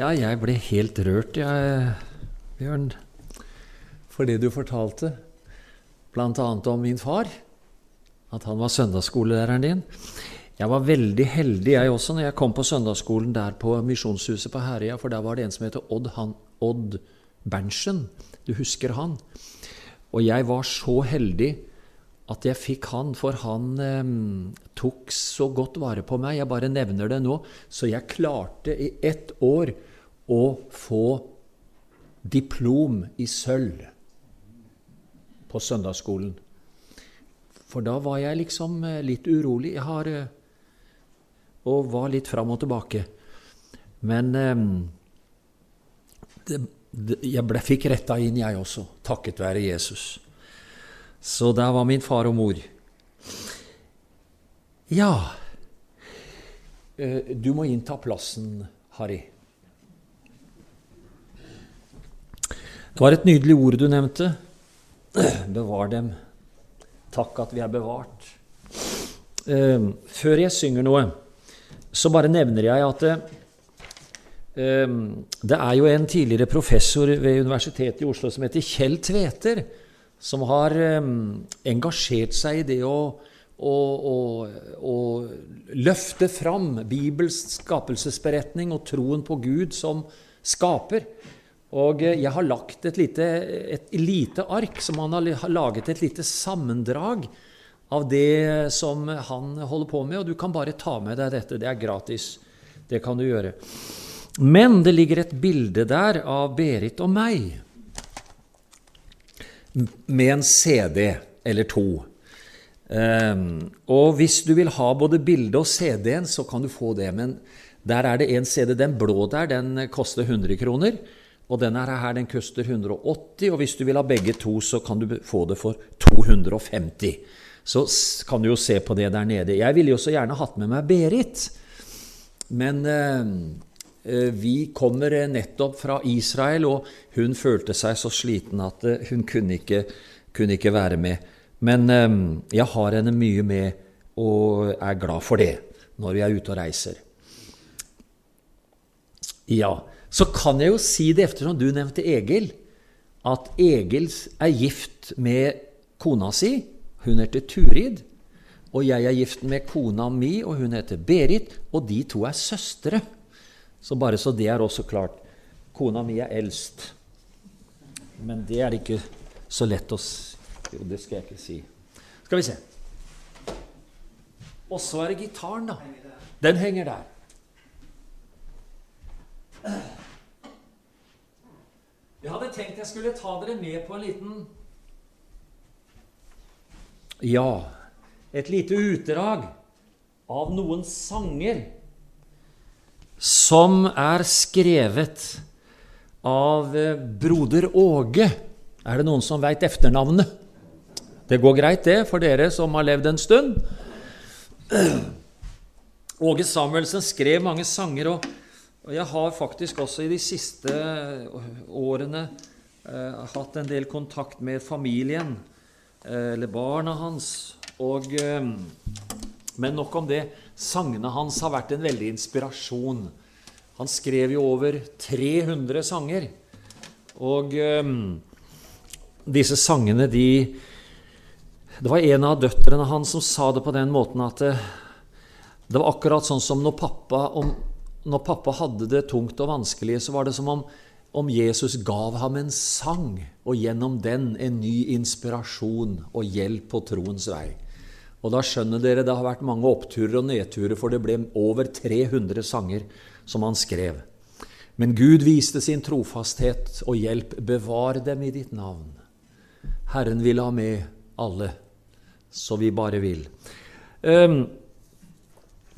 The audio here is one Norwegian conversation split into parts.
Ja, jeg ble helt rørt, jeg, Bjørn, for det du fortalte. Blant annet om min far, at han var søndagsskolelæreren din. Jeg var veldig heldig, jeg også, når jeg kom på søndagsskolen der på Misjonshuset på Herøya, for der var det en som heter Odd, han, Odd Berntsen. Du husker han? Og jeg var så heldig at jeg fikk han, for han eh, tok så godt vare på meg. Jeg bare nevner det nå. Så jeg klarte i ett år å få diplom i sølv på søndagsskolen. For da var jeg liksom eh, litt urolig. Jeg har eh, Og var litt fram og tilbake. Men eh, det, det, jeg ble, fikk retta inn, jeg også, takket være Jesus. Så der var min far og mor. Ja Du må innta plassen, Harry. Det var et nydelig ord du nevnte. Bevar dem. Takk at vi er bevart. Før jeg synger noe, så bare nevner jeg at det, det er jo en tidligere professor ved Universitetet i Oslo som heter Kjell Tveter, som har engasjert seg i det å, å, å, å løfte fram Bibels skapelsesberetning og troen på Gud som skaper. Og jeg har lagt et lite, et lite ark som han har laget et lite sammendrag av det som han holder på med, og du kan bare ta med deg dette. Det er gratis. Det kan du gjøre. Men det ligger et bilde der av Berit og meg med en CD eller to. Um, og hvis du vil ha både bildet og CD-en, så kan du få det. Men der er det en CD. Den blå der, den koster 100 kroner. Og denne her den koster 180, og hvis du vil ha begge to, så kan du få det for 250. Så kan du jo se på det der nede. Jeg ville jo så gjerne hatt med meg Berit, men eh, vi kommer nettopp fra Israel, og hun følte seg så sliten at eh, hun kunne ikke, kunne ikke være med. Men eh, jeg har henne mye med, og er glad for det når vi er ute og reiser. Ja, så kan jeg jo si det, eftersom du nevnte Egil, at Egil er gift med kona si. Hun heter Turid. Og jeg er gift med kona mi, og hun heter Berit. Og de to er søstre. Så bare så det er også klart. Kona mi er eldst. Men det er ikke så lett å si. Jo, det skal jeg ikke si. Skal vi se. Og så er det gitaren, da. Den henger der. Jeg hadde tenkt jeg skulle ta dere med på en liten Ja, et lite utdrag av noen sanger som er skrevet av broder Åge. Er det noen som veit etternavnet? Det går greit, det, for dere som har levd en stund. Åge Samuelsen skrev mange sanger. og jeg har faktisk også i de siste årene eh, hatt en del kontakt med familien, eh, eller barna hans. Og, eh, men nok om det. Sangene hans har vært en veldig inspirasjon. Han skrev jo over 300 sanger. Og um, disse sangene, de Det var en av døtrene hans som sa det på den måten at det, det var akkurat sånn som når pappa om når pappa hadde det tungt og vanskelig, så var det som om, om Jesus gav ham en sang, og gjennom den en ny inspirasjon og hjelp på troens vei. Og da skjønner dere det har vært mange oppturer og nedturer, for det ble over 300 sanger som han skrev. Men Gud viste sin trofasthet og hjelp. Bevar dem i ditt navn. Herren vil ha med alle, så vi bare vil. Um,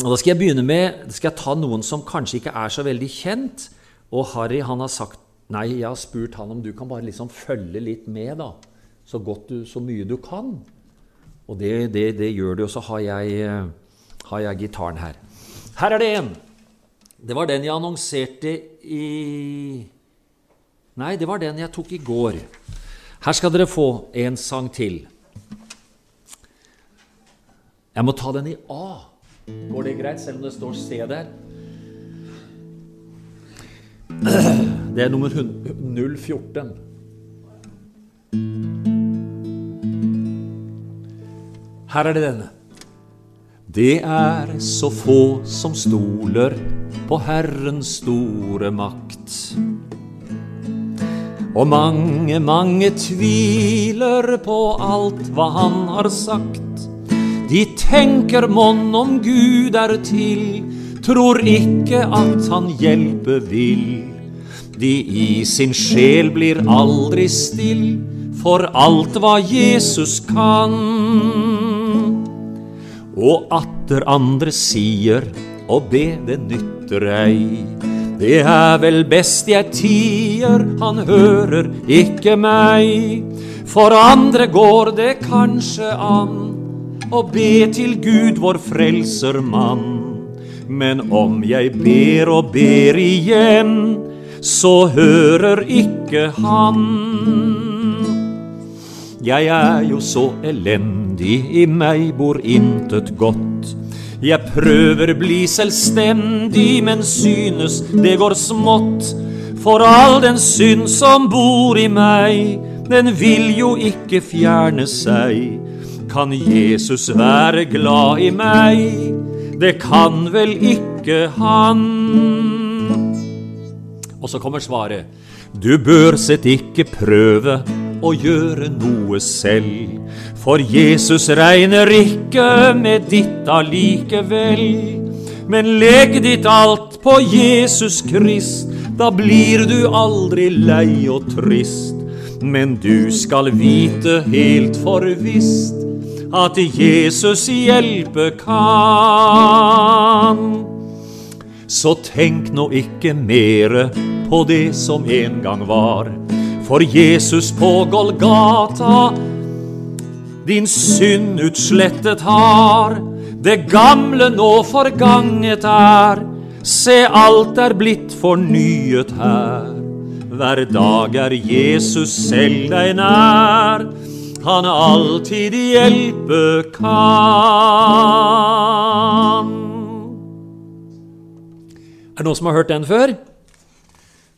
og Da skal jeg begynne med, skal jeg ta noen som kanskje ikke er så veldig kjent. Og Harry han har sagt Nei, jeg har spurt han om du kan bare liksom følge litt med, da. Så godt du, så mye du kan. Og det, det, det gjør det. og så har jeg, har jeg gitaren her. Her er det en. Det var den jeg annonserte i Nei, det var den jeg tok i går. Her skal dere få en sang til. Jeg må ta den i A. Går det greit, selv om det står C der? Det er nummer 014. Her er det denne. Det er så få som stoler på Herrens store makt. Og mange, mange tviler på alt hva han har sagt. De tenker mon om Gud er til, tror ikke at han hjelpe vil. De i sin sjel blir aldri still for alt hva Jesus kan. Og atter andre sier å be det nytter ei. Det er vel best jeg tier, han hører ikke meg. For andre går det kanskje an å be til Gud vår frelsermann. Men om jeg ber og ber igjen, så hører ikke han. Jeg er jo så elendig, i meg bor intet godt. Jeg prøver bli selvstendig, men synes det går smått. For all den synd som bor i meg, den vil jo ikke fjerne seg. Kan Jesus være glad i meg? Det kan vel ikke han. Og så kommer svaret. Du bør sett ikke prøve å gjøre noe selv, for Jesus regner ikke med ditt allikevel. Men legg ditt alt på Jesus Krist, da blir du aldri lei og trist. Men du skal vite helt forvisst at Jesus hjelpe kan. Så tenk nå ikke mere på det som en gang var. For Jesus på Golgata din synd utslettet har. Det gamle nå forganget er. Se, alt er blitt fornyet her. Hver dag er Jesus selv deg nær. Han alltid hjelpe kan. Er det noen som har hørt den før?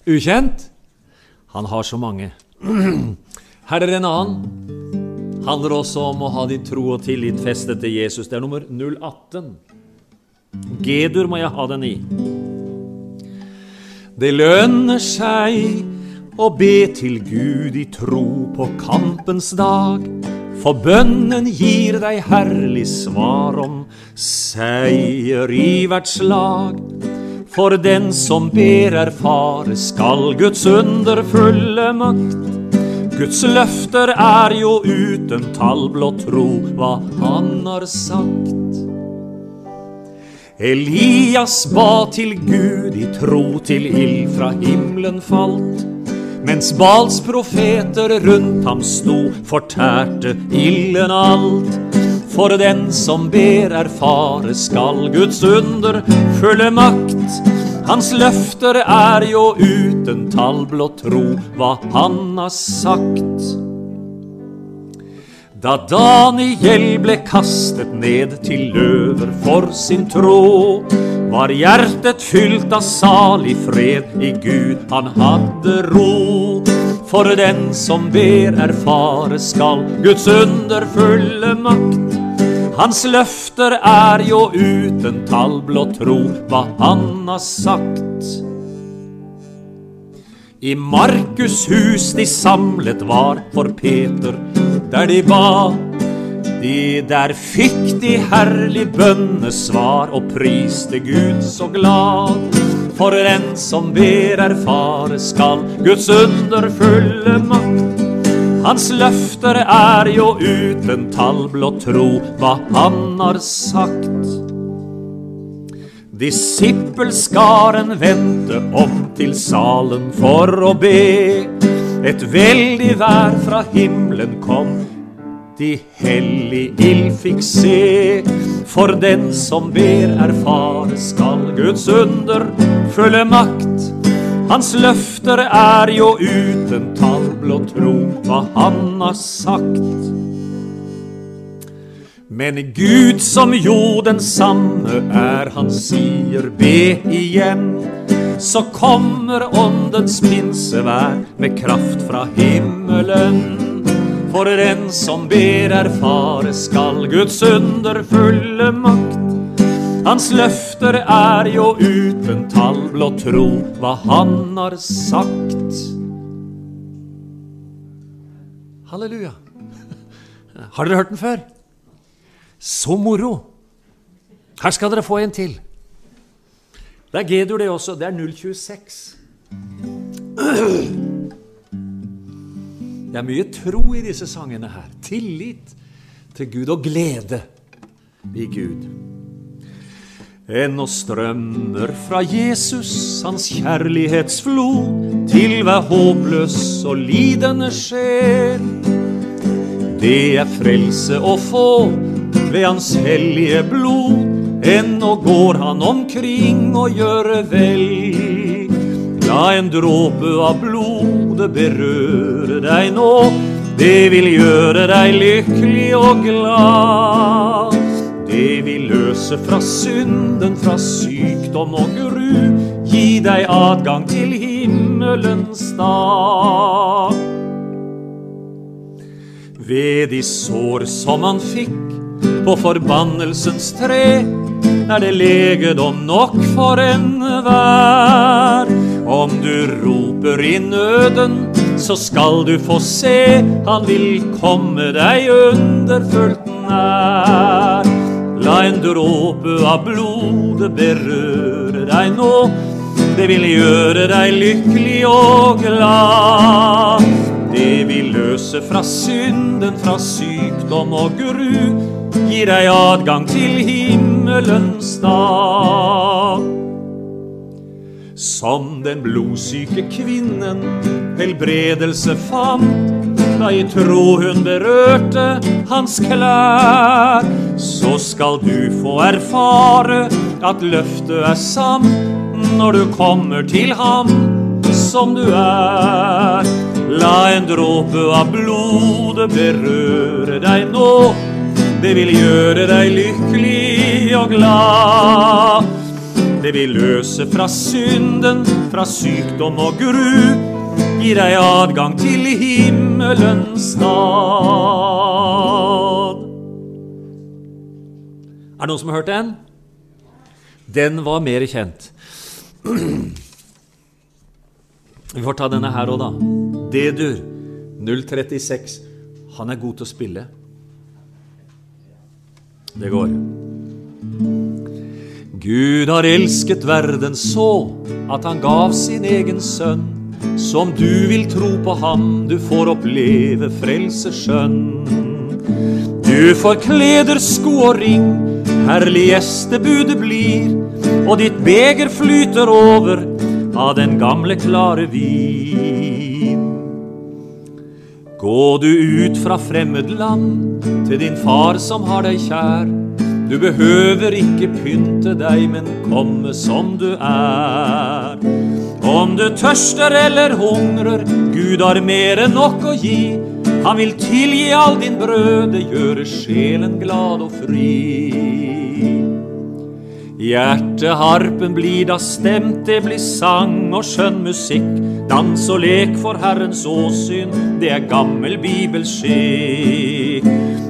Ukjent? Han har så mange. Her er en annen. Handler også om å ha din tro og tillit festet til Jesus. Det er nummer 018. G-dur må jeg ha den i. Det lønner seg å be til Gud i tro på kampens dag. For bønnen gir deg herlig svar om seier i hvert slag. For den som ber erfare skal Guds underfulle makt. Guds løfter er jo uten tall, blott tro hva Han har sagt. Elias ba til Gud i tro til ild fra himmelen falt. Mens Bals profeter rundt ham sto, fortærte ilden alt. For den som ber erfare skal Guds under fulle makt. Hans løfter er jo uten tall, blott tro hva han har sagt. Da Daniel ble kastet ned til løver for sin tro, var hjertet fylt av salig fred, i Gud han hadde ro. For den som ber erfare skal Guds underfulle makt. Hans løfter er jo uten tall, blå tro hva han har sagt. I Markus' hus de samlet var for Peter, der de ba. De der fikk de herlig bønnesvar og priste Gud så glad. For en som ber erfare skal Guds underfulle makt. Hans løfter er jo uten tall, blott tro hva han har sagt. Disippelskaren vendte om til salen for å be. Et veldig vær fra himmelen kom, de hellig ild fikk se. For den som ber erfare skal Guds under følge makt. Hans løfter er jo uten tall, blott tro hva han har sagt. Men Gud som jo den samme er, han sier be igjen. så kommer Åndens pinsevær med kraft fra himmelen. For den som ber erfare skal Guds underfulle makt. Hans løfter er jo uten tall, blott tro hva han har sagt. Halleluja. Har dere hørt den før? Så moro! Her skal dere få en til. Det er G-dur, det også. Det er 026. Det er mye tro i disse sangene her. Tillit til Gud og glede i Gud. Ennå strømmer fra Jesus hans kjærlighetsflod til hver håpløs og lidende sjel. Det er frelse å få ved hans hellige blod. Ennå går han omkring og gjør vel. La en dråpe av blodet berøre deg nå. Det vil gjøre deg lykkelig og glad. Det vil løse fra synden, fra sykdom og gru. Gi deg adgang til himmelens dag. Ved de sår som han fikk på forbannelsens tre, er det legedom nok for enhver. Om du roper i nøden, så skal du få se, han vil komme deg underfullt nær. La en dråpe av blodet berøre deg nå, det vil gjøre deg lykkelig og glad. Det vil løse fra synden, fra sykdom og gru, Gi deg adgang til himmelens dag. Som den blodsyke kvinnen helbredelse fant, da i tro hun berørte hans klær, så skal du få erfare at løftet er sant når du kommer til ham som du er. La en dråpe av blodet berøre deg nå. Det vil gjøre deg lykkelig og glad. Det vil løse fra synden, fra sykdom og gru. Gi deg adgang til himmelens stad. Er det noen som har hørt den? Den var mer kjent. Vi får ta denne her òg, da. D-dur 036. Han er god til å spille. Det går. Gud har elsket verden så at han gav sin egen sønn. Som du vil tro på ham, du får oppleve frelseskjønn. Du får kleder, sko og ring, herlig gjestebudet blir, og ditt beger flyter over av den gamle, klare vin. Gå du ut fra fremmed land til din far som har deg kjær. Du behøver ikke pynte deg, men komme som du er. Om du tørster eller hungrer, Gud har mer enn nok å gi. Han vil tilgi all din brøde, gjøre sjelen glad og fri. Hjerteharpen blir da stemt, det blir sang og skjønn musikk. Dans og lek for Herrens åsyn, det er gammel bibelskikk.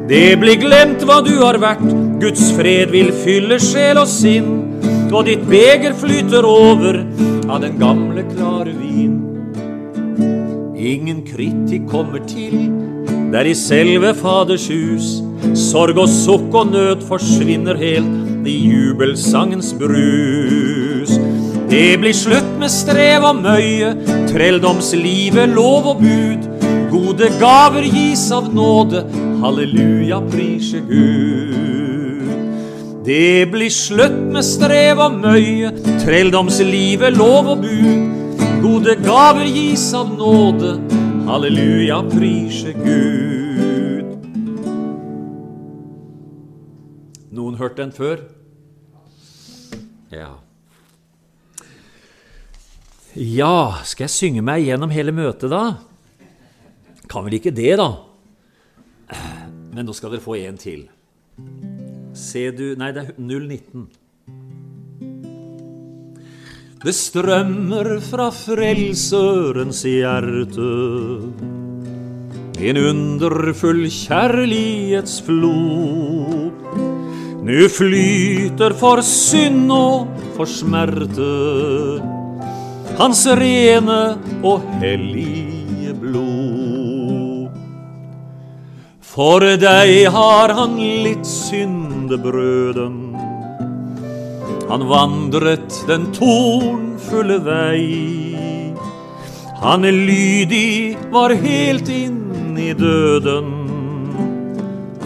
Det blir glemt hva du har vært, Guds fred vil fylle sjel og sinn. Og ditt beger flyter over av den gamle, klare vin. Ingen kritikk kommer til der i selve Faders hus. Sorg og sukk og nød forsvinner helt i jubelsangens brus. Det blir slutt med strev og møye, trelldomslivet, lov og bud. Gode gaver gis av nåde, halleluja, prise Gud. Det blir slutt med strev og møye, trelldomslivet, lov og bud. Gode gaver gis av nåde, halleluja, prise Gud. Noen hørt den før? Ja. Ja, skal jeg synge meg gjennom hele møtet, da? Kan vel ikke det, da? Men nå skal dere få en til. Se du Nei, det er 019. Det strømmer fra Frelserens hjerte en underfull kjærlighetsflod. Nu flyter for synd og for smerte hans rene og hellige blod. For deg har han litt syndebrøden. Han vandret den tornfulle vei. Han lydig var helt inn i døden.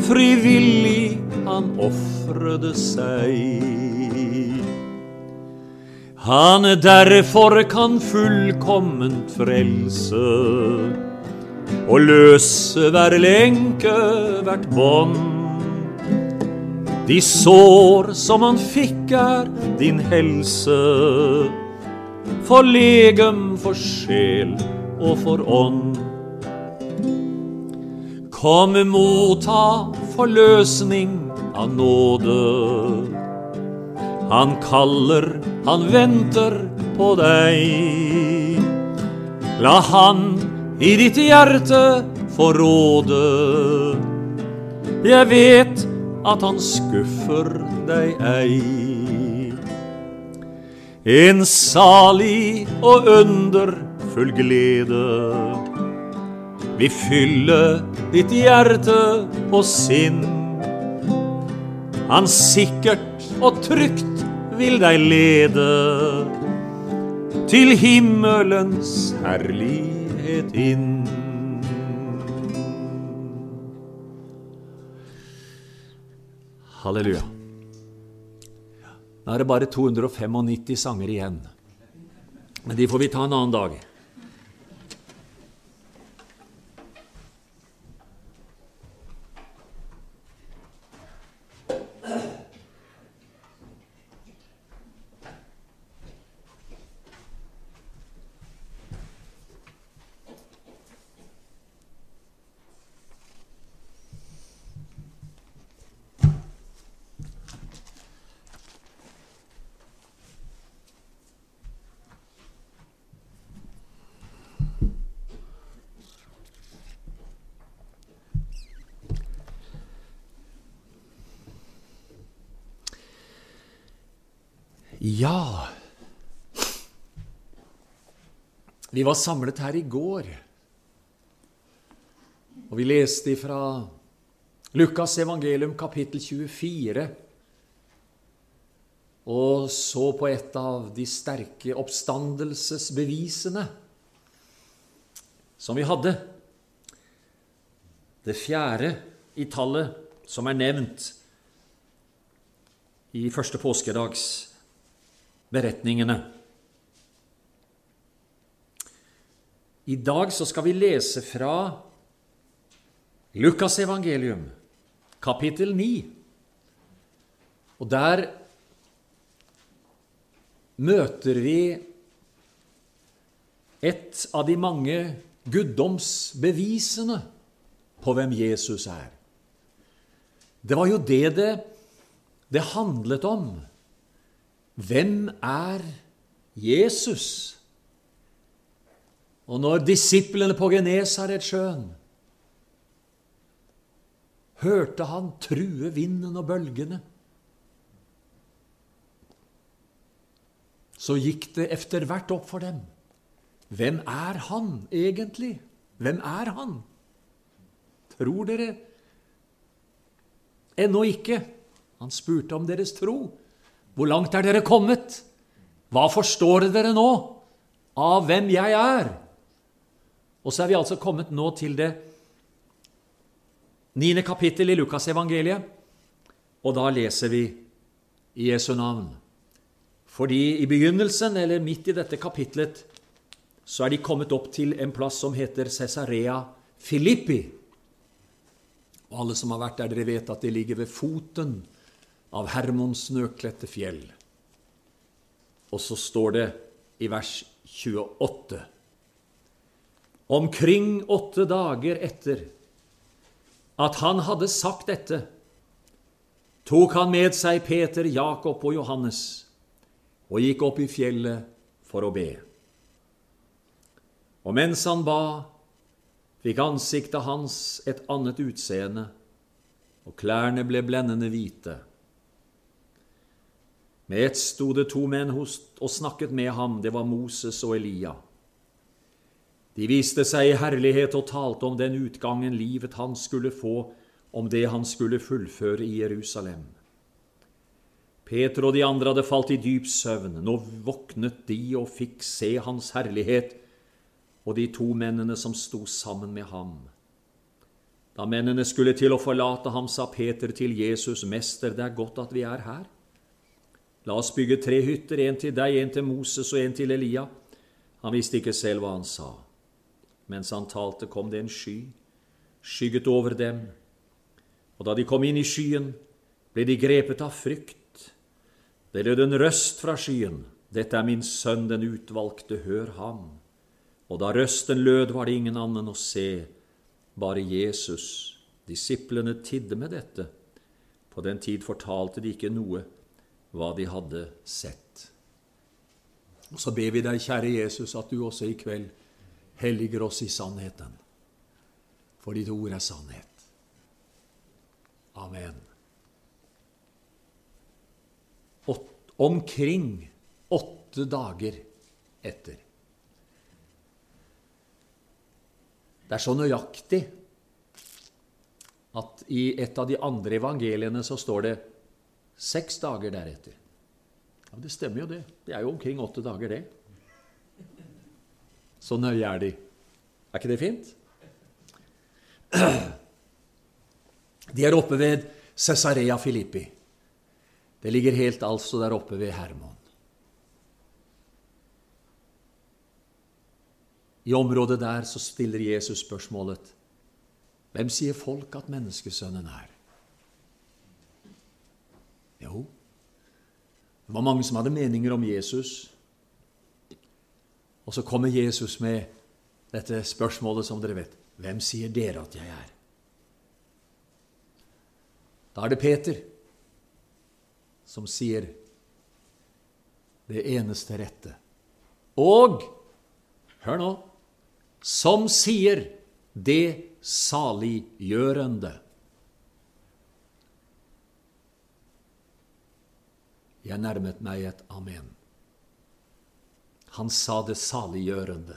Frivillig han ofrede seg. Han derfor kan fullkomment frelse og løse hver lenke, hvert bånd. De sår som han fikk, er din helse. For legem, for sjel og for ånd. Kom, motta forløsning av nåde. Han kaller, han venter på deg. La han i ditt hjerte få råde. Jeg vet at han skuffer deg ei. En salig og underfull glede vil fylle ditt hjerte og sinn. Han sikkert og trygt vil deg lede til himmelens herlighet inn. Halleluja. Nå er det bare 295 sanger igjen. Men de får vi ta en annen dag. Ja. Vi var samlet her i går, og vi leste ifra Lukas evangelium kapittel 24 og så på et av de sterke oppstandelsesbevisene som vi hadde. Det fjerde i tallet som er nevnt i første påskedags beretningene. I dag så skal vi lese fra Lukas evangelium, kapittel 9. Og der møter vi et av de mange guddomsbevisene på hvem Jesus er. Det var jo det det, det handlet om. Hvem er Jesus? Og når disiplene på Genesaretsjøen hørte han true vinden og bølgene, så gikk det etter hvert opp for dem. Hvem er han egentlig? Hvem er han? Tror dere? Ennå ikke. Han spurte om deres tro. Hvor langt er dere kommet? Hva forstår dere nå av hvem jeg er? Og så er vi altså kommet nå til det niende kapittel i Lukasevangeliet, og da leser vi i Jesu navn. Fordi i begynnelsen, eller midt i dette kapitlet, så er de kommet opp til en plass som heter Cesarea Filippi. Og alle som har vært der, dere vet at det ligger ved foten av Hermons snøkledte fjell. Og så står det i vers 28 Omkring åtte dager etter at han hadde sagt dette, tok han med seg Peter, Jakob og Johannes og gikk opp i fjellet for å be. Og mens han ba, fikk ansiktet hans et annet utseende, og klærne ble blendende hvite. Med ett sto det to menn og snakket med ham, det var Moses og Elia. De viste seg i herlighet og talte om den utgangen livet han skulle få, om det han skulle fullføre i Jerusalem. Peter og de andre hadde falt i dyp søvn. Nå våknet de og fikk se hans herlighet og de to mennene som sto sammen med ham. Da mennene skulle til å forlate ham, sa Peter til Jesus, Mester, det er godt at vi er her. La oss bygge tre hytter, en til deg, en til Moses og en til Elia. Han visste ikke selv hva han sa. Mens han talte, kom det en sky, skygget over dem, og da de kom inn i skyen, ble de grepet av frykt. Det lød en røst fra skyen. Dette er min sønn, den utvalgte, hør ham. Og da røsten lød, var det ingen annen å se, bare Jesus. Disiplene tidde med dette. På den tid fortalte de ikke noe hva de hadde sett. Og så ber vi deg, kjære Jesus, at du også i kveld helliger oss i sannheten. For ditt ord er sannhet. Amen. omkring åtte dager etter. Det er så nøyaktig at i et av de andre evangeliene så står det seks dager deretter. Ja, Det stemmer jo, det. Det er jo omkring åtte dager, det. Så nøye er de. Er ikke det fint? De er oppe ved Cesarea Filippi. Det ligger helt altså der oppe ved Hermon. I området der så stiller Jesus spørsmålet Hvem sier folk at menneskesønnen er? Jo, det var mange som hadde meninger om Jesus. Og så kommer Jesus med dette spørsmålet som dere vet. Hvem sier dere at jeg er? Da er det Peter som sier det eneste rette. Og hør nå som sier det saliggjørende. Jeg nærmet meg et amen. Han sa det saliggjørende.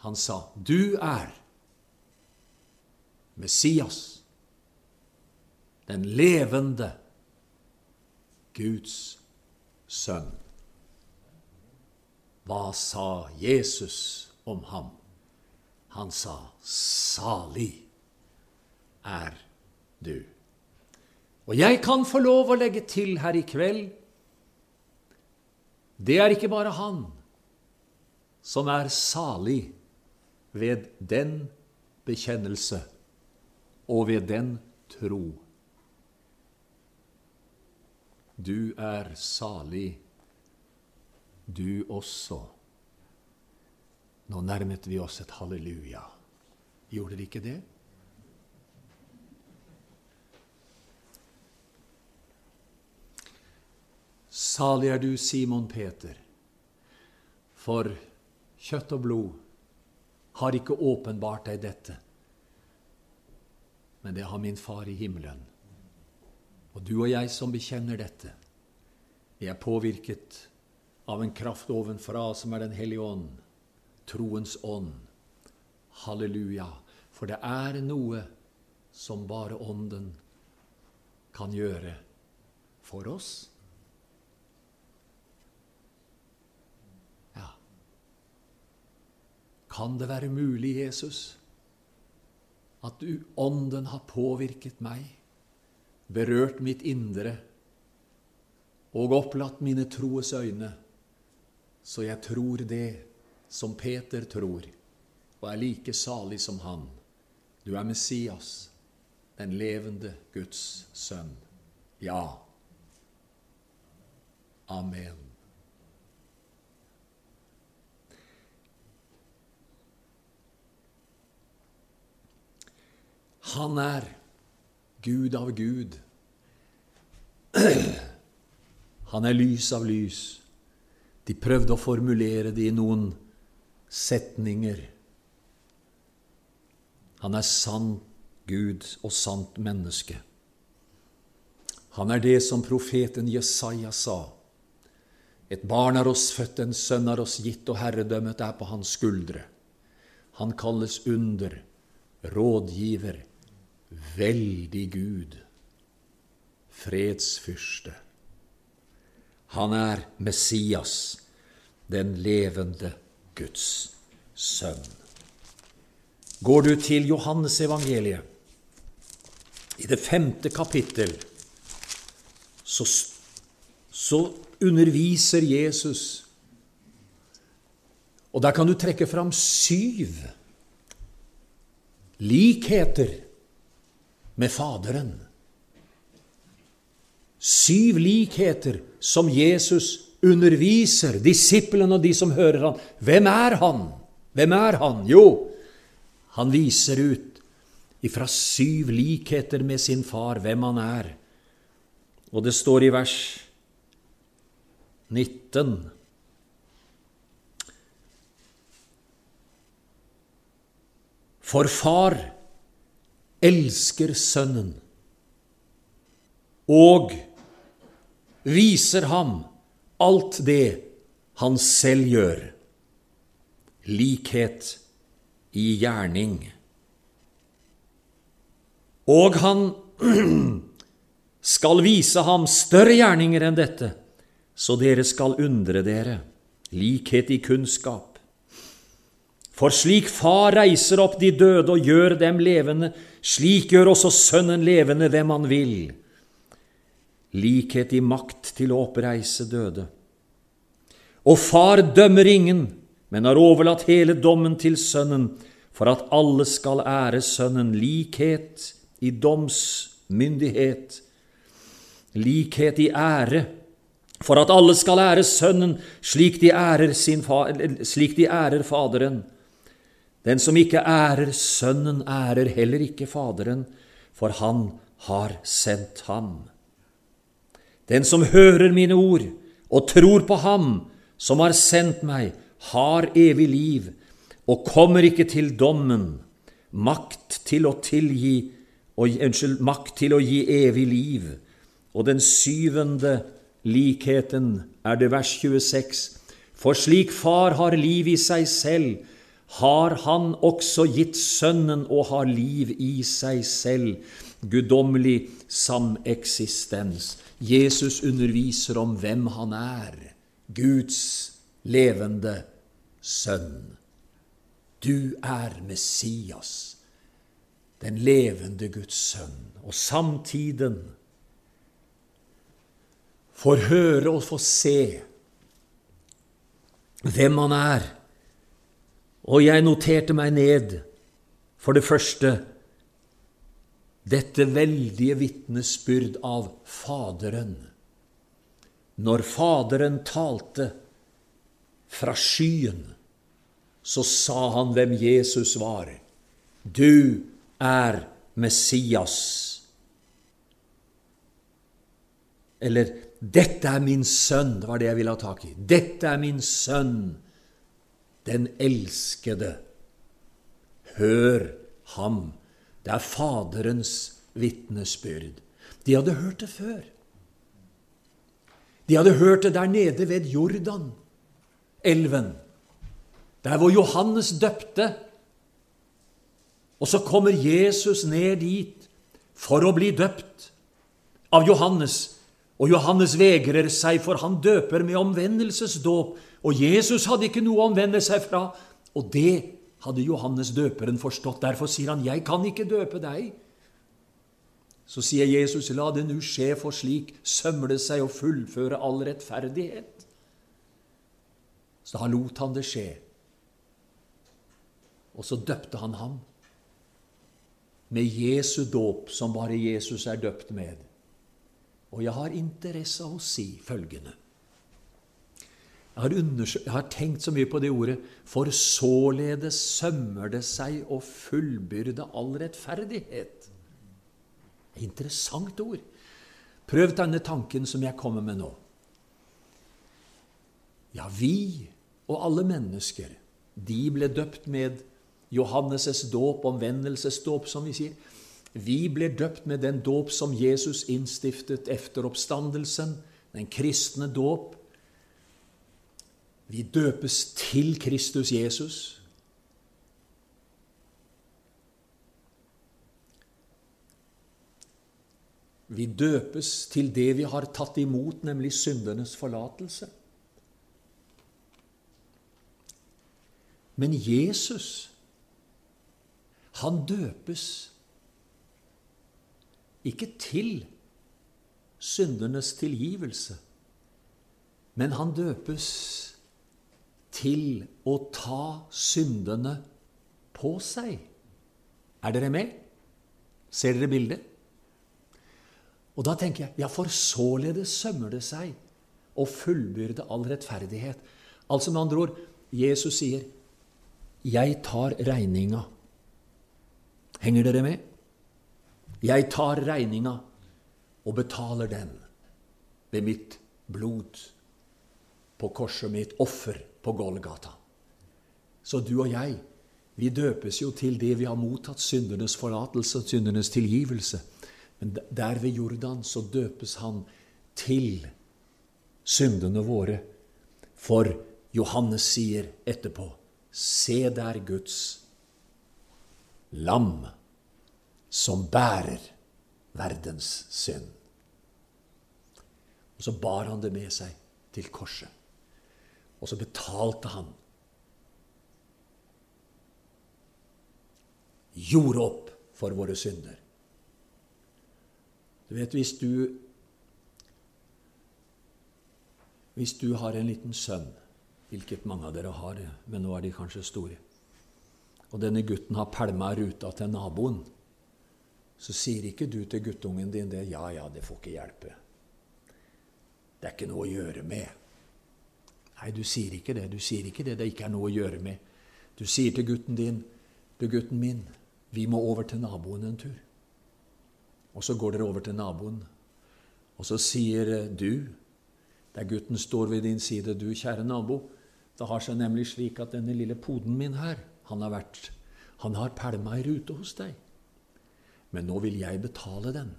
Han sa, 'Du er Messias, den levende Guds sønn. Hva sa Jesus om ham? Han sa, 'Salig er du'. Og jeg kan få lov å legge til her i kveld det er ikke bare han som er salig ved den bekjennelse og ved den tro. Du er salig, du også. Nå nærmet vi oss et halleluja. Gjorde de ikke det? Salig er du, Simon Peter, for kjøtt og blod har ikke åpenbart deg dette, men det har min Far i himmelen. Og du og jeg som bekjenner dette, vi er påvirket av en kraft ovenfra som er Den hellige ånd, troens ånd. Halleluja. For det er noe som bare Ånden kan gjøre for oss. Kan det være mulig, Jesus, at du, Ånden har påvirket meg? berørt mitt indre og opplatt mine troes øyne, så jeg tror det som Peter tror, og er like salig som han. Du er Messias, den levende Guds sønn. Ja. Amen. Han er Gud av Gud. Han er lys av lys. De prøvde å formulere det i noen setninger. Han er sann Gud og sant menneske. Han er det som profeten Jesaja sa. Et barn er oss født, en sønn er oss gitt, og herredømmet er på hans skuldre. Han kalles under, rådgiver, veldig Gud, fredsfyrste. Han er Messias, den levende Guds sønn. Går du til Johannesevangeliet, i det femte kapittel, så, så underviser Jesus. Og der kan du trekke fram syv likheter med Faderen. Syv likheter som Jesus underviser disiplene og de som hører han. Hvem er han? Hvem er han? Jo, han viser ut ifra syv likheter med sin far hvem han er. Og det står i vers 19. For far elsker Sønnen og viser ham alt det han selv gjør. Likhet i gjerning. Og han skal vise ham større gjerninger enn dette så dere skal undre dere, likhet i kunnskap. For slik Far reiser opp de døde og gjør dem levende, slik gjør også Sønnen levende hvem han vil. Likhet i makt til å oppreise døde. Og Far dømmer ingen, men har overlatt hele dommen til Sønnen, for at alle skal ære Sønnen. Likhet i domsmyndighet, likhet i ære for at alle skal ære Sønnen slik de ærer, fa slik de ærer Faderen. Den som ikke ærer Sønnen, ærer heller ikke Faderen, for han har sendt ham. Den som hører mine ord og tror på ham som har sendt meg, har evig liv og kommer ikke til dommen, makt til å tilgi og, unnskyld, makt til å gi evig liv. Og den syvende likheten er det vers 26. For slik Far har liv i seg selv, har Han også gitt Sønnen og har liv i seg selv. Guddommelig sameksistens. Jesus underviser om hvem han er. Guds levende sønn. Du er Messias, den levende Guds sønn. Og samtiden får høre og få se hvem han er. Og jeg noterte meg ned, for det første, dette veldige vitnesbyrd av Faderen. Når Faderen talte fra skyen, så sa han hvem Jesus var. Du er Messias. Eller 'Dette er min sønn', var det jeg ville ha tak i. 'Dette er min sønn, den elskede'. Hør ham. Det er Faderens vitnesbyrd. De hadde hørt det før. De hadde hørt det der nede ved Jordan, elven, der hvor Johannes døpte. Og så kommer Jesus ned dit for å bli døpt av Johannes. Og Johannes vegrer seg, for han døper med omvendelsesdåp. Og Jesus hadde ikke noe å omvende seg fra. Og det hadde Johannes døperen forstått. Derfor sier han, 'Jeg kan ikke døpe deg'. Så sier Jesus, 'La det nu skje, for slik sømle seg og fullføre all rettferdighet'. Så da lot han det skje. Og så døpte han ham med Jesu dåp, som bare Jesus er døpt med. Og jeg har interesse av å si følgende jeg har, jeg har, tenkt så mye på det ordet For således sømmer det seg å fullbyrde all rettferdighet. Interessant ord. Prøv denne tanken som jeg kommer med nå. Ja, vi og alle mennesker, de ble døpt med Johannes' dåp, omvendelsesdåp, som vi sier. Vi blir døpt med den dåp som Jesus innstiftet efter oppstandelsen, den kristne dåp. Vi døpes til Kristus Jesus. Vi døpes til det vi har tatt imot, nemlig syndenes forlatelse. Men Jesus, han døpes ikke til syndernes tilgivelse, men han døpes til å ta syndene på seg. Er dere med? Ser dere bildet? Og da tenker jeg ja, for således sømmer det seg å fullbyrde all rettferdighet. Altså med andre ord, Jesus sier, 'Jeg tar regninga'. Henger dere med? Jeg tar regninga og betaler den ved mitt blod på korset, mitt offer på Golgata. Så du og jeg, vi døpes jo til det vi har mottatt syndernes forlatelse og syndernes tilgivelse. Men der ved Jordan så døpes han til syndene våre. For Johannes sier etterpå Se der Guds lam som bærer verdens synd. Og så bar han det med seg til korset. Og så betalte han. Gjorde opp for våre synder. Du vet, hvis du Hvis du har en liten sønn, hvilket mange av dere har, men nå er de kanskje store, og denne gutten har pælma ruta til naboen, så sier ikke du til guttungen din det 'Ja, ja, det får ikke hjelpe'. Det er ikke noe å gjøre med. Nei, du sier ikke det. Du sier ikke det det ikke er noe å gjøre med. Du sier til gutten din 'Du, gutten min, vi må over til naboen en tur'. Og så går dere over til naboen, og så sier du, der gutten står ved din side, du, kjære nabo, det har seg nemlig slik at denne lille poden min her, han har vært Han har pælma i rute hos deg. Men nå vil jeg betale den.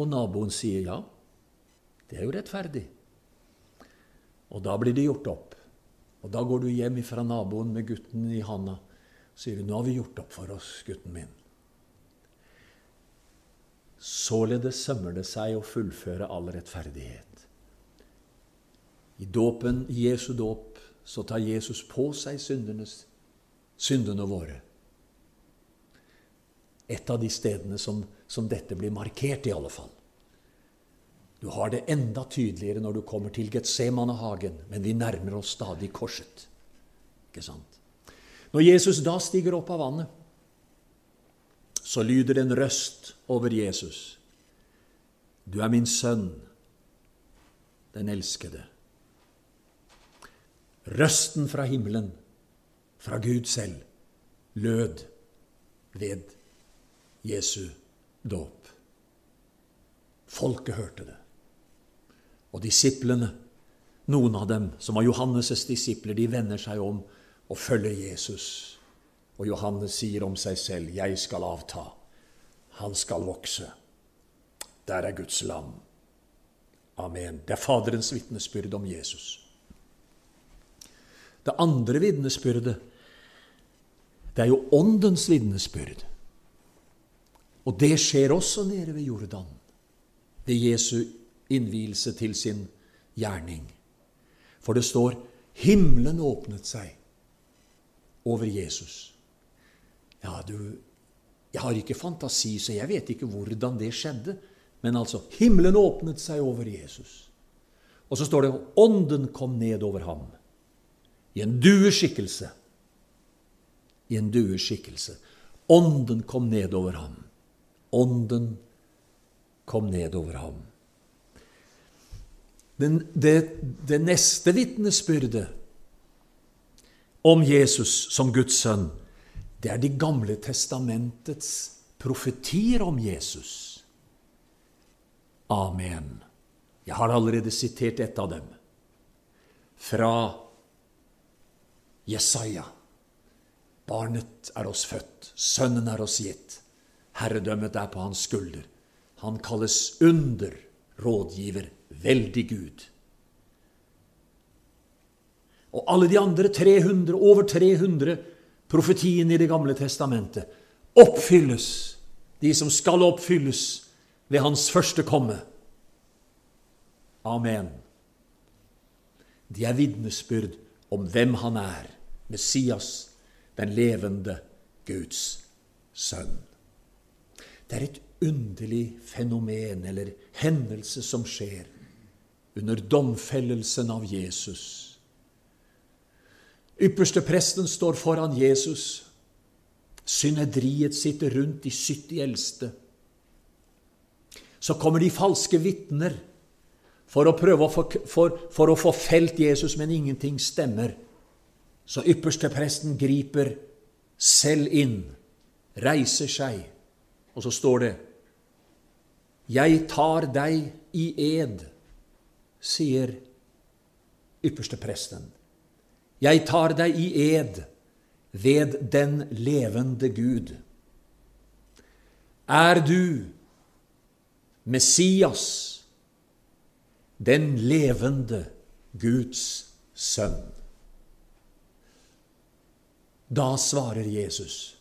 Og naboen sier ja. Det er jo rettferdig. Og da blir det gjort opp. Og da går du hjem fra naboen med gutten i handa sier du, 'Nå har vi gjort opp for oss, gutten min'. Således sømmer det seg å fullføre all rettferdighet. I dåpen, Jesu dåp, så tar Jesus på seg syndenes, syndene våre. Et av de stedene som, som dette blir markert, i alle fall. Du har det enda tydeligere når du kommer til Getsemanehagen, men vi nærmer oss stadig korset. Ikke sant? Når Jesus da stiger opp av vannet, så lyder det en røst over Jesus. Du er min sønn, den elskede. Røsten fra himmelen, fra Gud selv, lød ved Jesu dåp. Folket hørte det. Og disiplene, noen av dem som var Johannes' disipler, de vender seg om og følger Jesus. Og Johannes sier om seg selv, 'Jeg skal avta, han skal vokse'. Der er Guds lam. Amen. Det er Faderens vitnesbyrd om Jesus. Det andre vitnesbyrdet, det er jo Åndens vitnesbyrd. Og det skjer også nede ved Jordan, ved Jesu innvielse til sin gjerning. For det står himmelen åpnet seg over Jesus. Ja, du Jeg har ikke fantasi, så jeg vet ikke hvordan det skjedde. Men altså, himmelen åpnet seg over Jesus. Og så står det ånden kom ned over ham i en dueskikkelse. I en dueskikkelse. Ånden kom ned over ham. Ånden kom ned over ham. Den, det, det neste vitnesbyrdet om Jesus som Guds sønn, det er Det gamle testamentets profetier om Jesus. Amen. Jeg har allerede sitert et av dem, fra Jesaja. Barnet er oss født, sønnen er oss gitt, herredømmet er på hans skulder. Han kalles under, rådgiver, veldig Gud. Og alle de andre 300, over 300 profetiene i Det gamle testamentet oppfylles, de som skal oppfylles ved hans første komme. Amen. De er vitnesbyrd om hvem han er, Messias, den levende Guds sønn. Det er et underlig fenomen eller hendelse som skjer under domfellelsen av Jesus. Ypperste presten står foran Jesus. Synedriet sitter rundt de 70 eldste. Så kommer de falske vitner for å prøve å få, for, for å få felt Jesus, men ingenting stemmer. Så ypperste presten griper selv inn, reiser seg, og så står det Jeg tar deg i ed, sier ypperste presten. Jeg tar deg i ed ved den levende Gud. Er du Messias, den levende Guds sønn? Da svarer Jesus,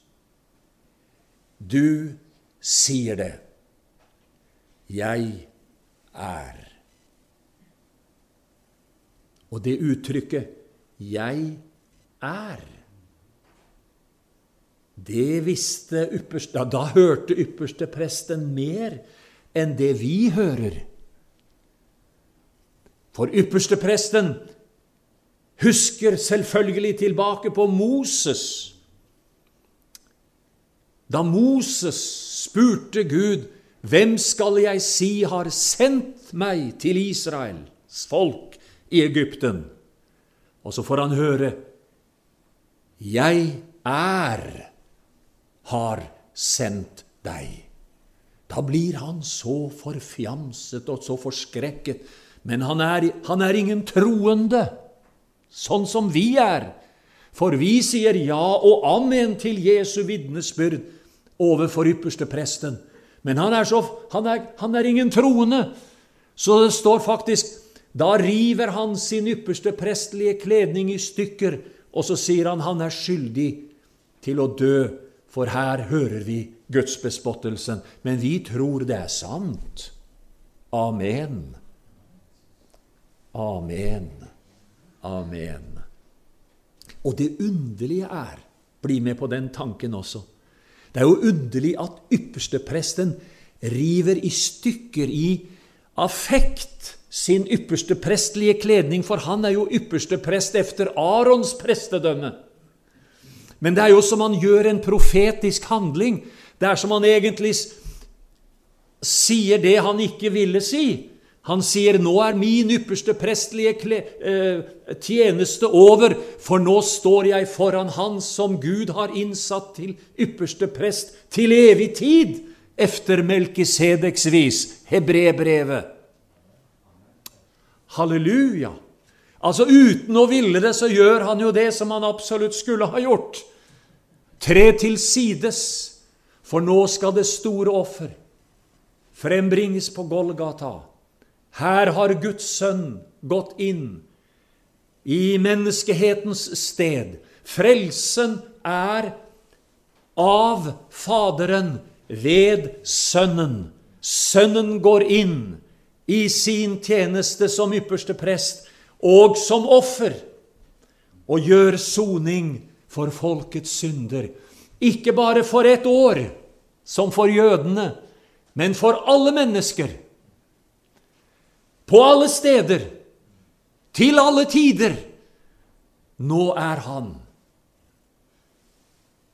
Du sier det. Jeg er. Og det uttrykket 'jeg er' det visste ypperste, ja, Da hørte ypperste presten mer enn det vi hører. For ypperste presten husker selvfølgelig tilbake på Moses. Da Moses spurte Gud, 'Hvem skal jeg si har sendt meg til Israels folk i Egypten?' Og så får han høre, 'Jeg er har sendt deg'. Da blir han så forfjamset og så forskrekket. Men han er, han er ingen troende sånn som vi er. For vi sier ja og amen til Jesu vitnesbyrd overfor ypperste presten. Men han er, så, han, er, han er, ingen troende. Så det står faktisk Da river han sin ypperste prestelige kledning i stykker, og så sier han han er skyldig til å dø, for her hører vi gudsbespottelsen. Men vi tror det er sant. Amen. Amen. Amen. Og det underlige er Bli med på den tanken også. Det er jo underlig at ypperstepresten river i stykker i affekt sin ypperste prestlige kledning, for han er jo ypperste prest efter Arons prestedømme. Men det er jo som han gjør en profetisk handling. Det er som han egentlig sier det han ikke ville si. Han sier, 'Nå er min ypperste prestelige eh, tjeneste over, for nå står jeg foran Han som Gud har innsatt til ypperste prest til evig tid', efter Melkisedeks vis, Hebrebrevet. Halleluja! Altså Uten å ville det, så gjør han jo det som han absolutt skulle ha gjort. Tre til sides, for nå skal det store offer frembringes på Golgata. Her har Guds sønn gått inn i menneskehetens sted. Frelsen er av Faderen ved Sønnen. Sønnen går inn i sin tjeneste som ypperste prest og som offer og gjør soning for folkets synder. Ikke bare for ett år, som for jødene, men for alle mennesker på alle steder, til alle tider. Nå er Han.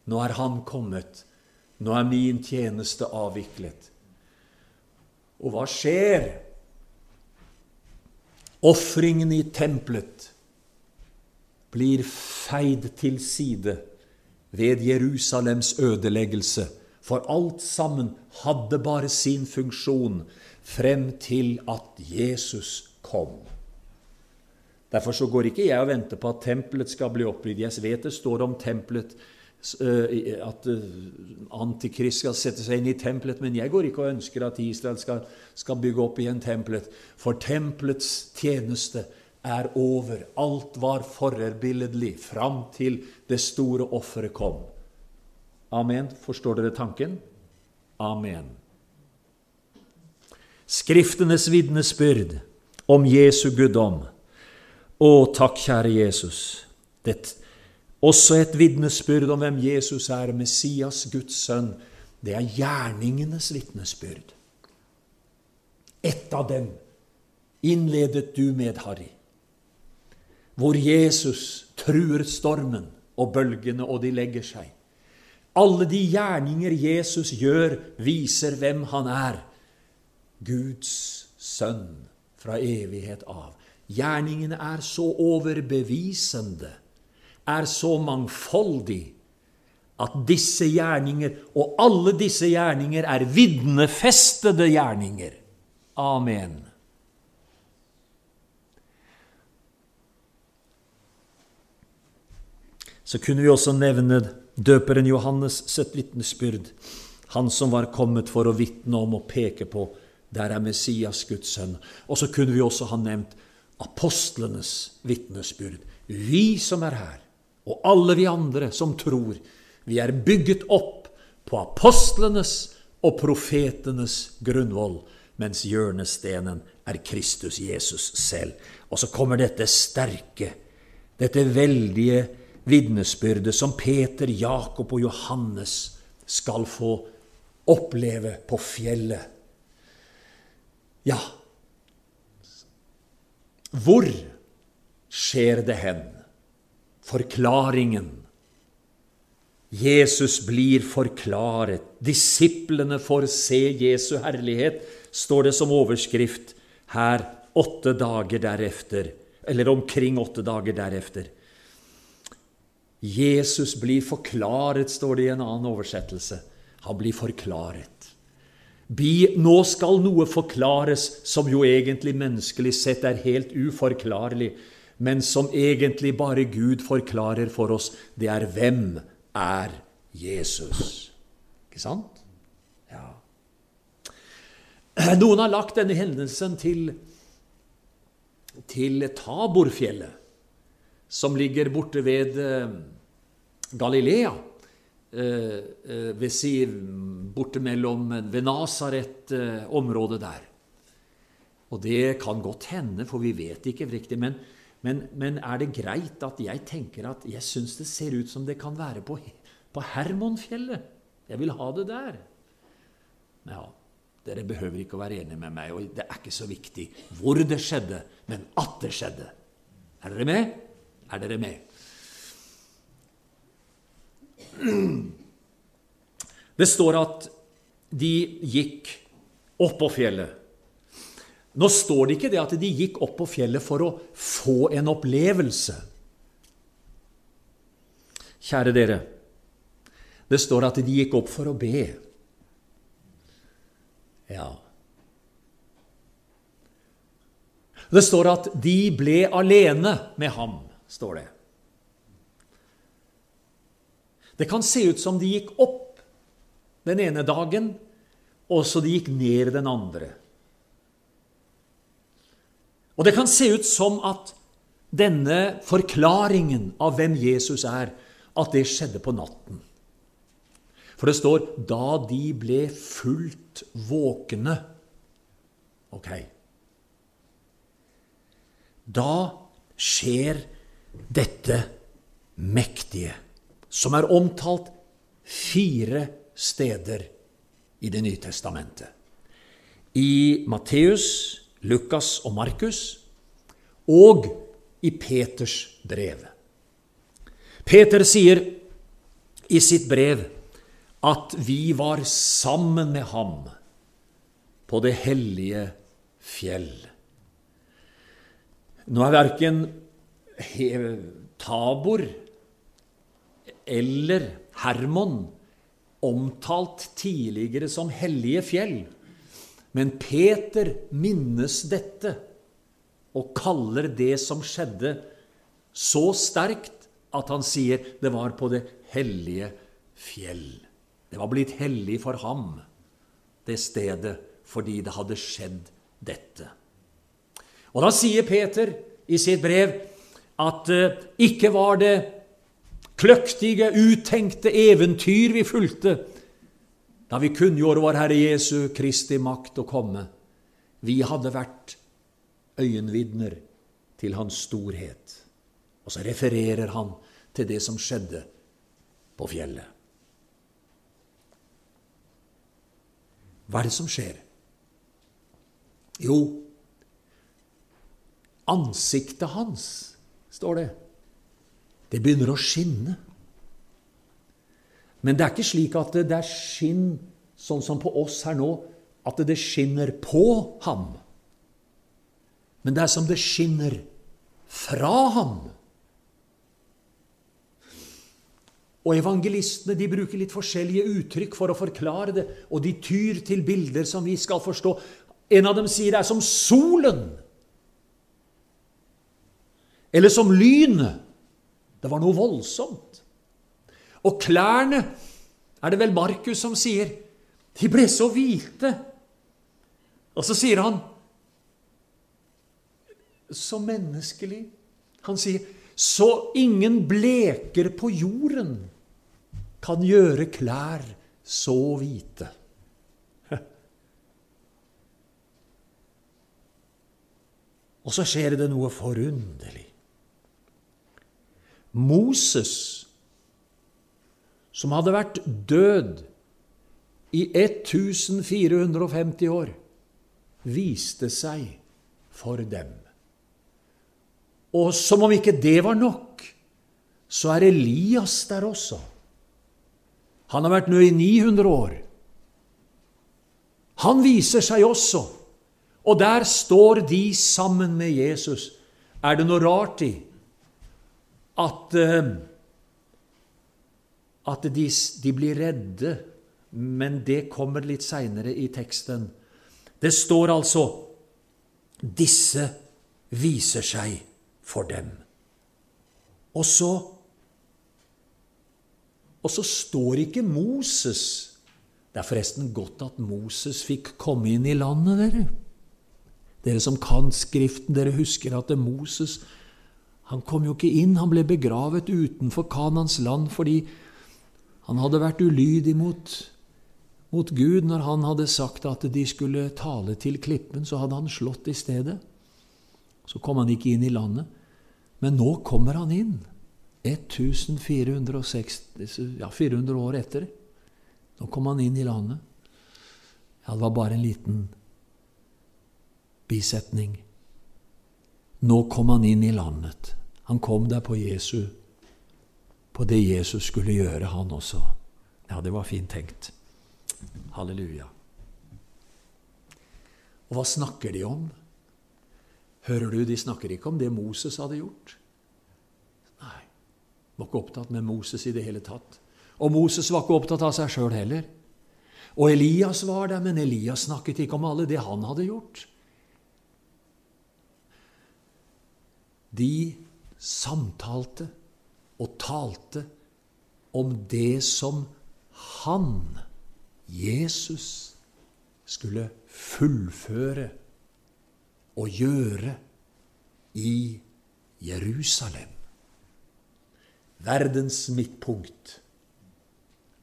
Nå er Han kommet. Nå er min tjeneste avviklet. Og hva skjer? Ofringen i tempelet blir feid til side ved Jerusalems ødeleggelse For alt sammen hadde bare sin funksjon frem til at Jesus kom. Derfor så går ikke jeg og venter på at tempelet skal bli oppbygd. Jeg vet det står om tempelet at Antikrist skal sette seg inn i tempelet, men jeg går ikke og ønsker at Israel skal, skal bygge opp igjen tempelet. For tempelets tjeneste er over. Alt var forerbilledlig fram til det store offeret kom. Amen. Forstår dere tanken? Amen. Skriftenes vitnesbyrd om Jesu guddom å, takk, kjære Jesus. Det, også et vitnesbyrd om hvem Jesus er, Messias, Guds sønn. Det er gjerningenes vitnesbyrd. Ett av dem innledet du med, Harry, hvor Jesus truer stormen og bølgene, og de legger seg. Alle de gjerninger Jesus gjør, viser hvem han er. Guds sønn fra evighet av. Gjerningene er så overbevisende, er så mangfoldig, at disse gjerninger, og alle disse gjerninger, er vitnefestede gjerninger. Amen. Så kunne vi også nevne døperen Johannes sitt vitnesbyrd, han som var kommet for å vitne om og peke på der er Messias, Guds sønn. Og så kunne vi også ha nevnt apostlenes vitnesbyrd. Vi som er her, og alle vi andre som tror, vi er bygget opp på apostlenes og profetenes grunnvoll, mens hjørnestenen er Kristus Jesus selv. Og så kommer dette sterke, dette veldige vitnesbyrdet som Peter, Jakob og Johannes skal få oppleve på fjellet. Ja, hvor skjer det hen? Forklaringen. Jesus blir forklaret. Disiplene får se Jesu herlighet, står det som overskrift her åtte dager derefter, eller omkring åtte dager derefter. Jesus blir forklaret, står det i en annen oversettelse. Han blir forklaret. Nå skal noe forklares som jo egentlig menneskelig sett er helt uforklarlig, men som egentlig bare Gud forklarer for oss. Det er hvem er Jesus? Ikke sant? Ja. Noen har lagt denne hendelsen til, til Taborfjellet, som ligger borte ved eh, Galilea. Eh, eh, ved si, borte mellom ved Nasaret-området der. Og det kan godt hende, for vi vet ikke riktig. Men, men, men er det greit at jeg tenker at jeg syns det ser ut som det kan være på, på Hermonfjellet? Jeg vil ha det der. Ja, dere behøver ikke å være enige med meg, og det er ikke så viktig hvor det skjedde, men at det skjedde. Er dere med? Er dere med? Det står at de gikk opp på fjellet. Nå står det ikke det at de gikk opp på fjellet for å få en opplevelse. Kjære dere, det står at de gikk opp for å be. Ja. Det står at de ble alene med ham, står det. Det kan se ut som de gikk opp den ene dagen, og så de gikk ned den andre. Og det kan se ut som at denne forklaringen av hvem Jesus er, at det skjedde på natten. For det står 'da de ble fullt våkne'. Ok. Da skjer dette mektige som er omtalt fire steder i Det nye testamentet. I Matteus, Lukas og Markus, og i Peters brev. Peter sier i sitt brev at vi var sammen med ham på det hellige fjell. Nå er verken Tabor eller Hermon omtalt tidligere som hellige fjell. Men Peter minnes dette og kaller det som skjedde, så sterkt at han sier det var på det hellige fjell. Det var blitt hellig for ham, det stedet, fordi det hadde skjedd dette. Og da sier Peter i sitt brev at uh, ikke var det kløktige, utenkte eventyr vi fulgte da vi kunngjorde vår Herre Jesu Kristi makt å komme. Vi hadde vært øyenvitner til hans storhet. Og så refererer han til det som skjedde på fjellet. Hva er det som skjer? Jo, ansiktet hans, står det, det begynner å skinne. Men det er ikke slik at det er skinn sånn som på oss her nå, at det skinner på ham. Men det er som det skinner fra ham. Og Evangelistene de bruker litt forskjellige uttrykk for å forklare det, og de tyr til bilder som vi skal forstå. En av dem sier det er som solen. Eller som lynet. Det var noe voldsomt. Og klærne, er det vel Markus som sier, de ble så hvite. Og så sier han så menneskelig. Han sier så ingen bleker på jorden kan gjøre klær så hvite. Og så skjer det noe forunderlig. Moses som hadde vært død i 1450 år, viste seg for dem. Og som om ikke det var nok, så er Elias der også. Han har vært nå i 900 år. Han viser seg også, og der står de sammen med Jesus. Er det noe rart i at uh, at de, de blir redde, men det kommer litt seinere i teksten. Det står altså disse viser seg for dem. Og så Og så står ikke Moses Det er forresten godt at Moses fikk komme inn i landet, dere. Dere som kan Skriften, dere husker at Moses han kom jo ikke inn, han ble begravet utenfor Kanans land fordi han hadde vært ulydig mot, mot Gud når han hadde sagt at de skulle tale til klippen, så hadde han slått i stedet. Så kom han ikke inn i landet. Men nå kommer han inn. 1460, ja, 400 år etter. Nå kom han inn i landet. Ja, det var bare en liten bisetning. Nå kom han inn i landet. Han kom der på Jesu på det Jesus skulle gjøre, han også. Ja, det var fint tenkt. Halleluja. Og hva snakker de om? Hører du, de snakker ikke om det Moses hadde gjort. Nei, var ikke opptatt med Moses i det hele tatt. Og Moses var ikke opptatt av seg sjøl heller. Og Elias var der, men Elias snakket ikke om alle det han hadde gjort. De samtalte og talte om det som han, Jesus, skulle fullføre og gjøre i Jerusalem. Verdens midtpunkt.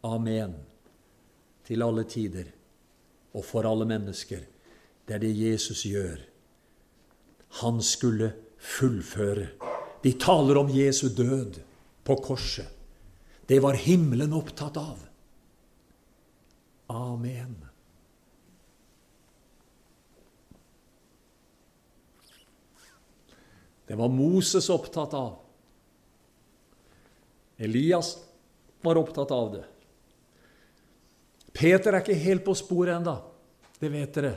Amen. Til alle tider og for alle mennesker. Det er det Jesus gjør. Han skulle fullføre. De taler om Jesu død på korset. Det var himmelen opptatt av. Amen. Det var Moses opptatt av. Elias var opptatt av det. Peter er ikke helt på sporet enda, det vet dere,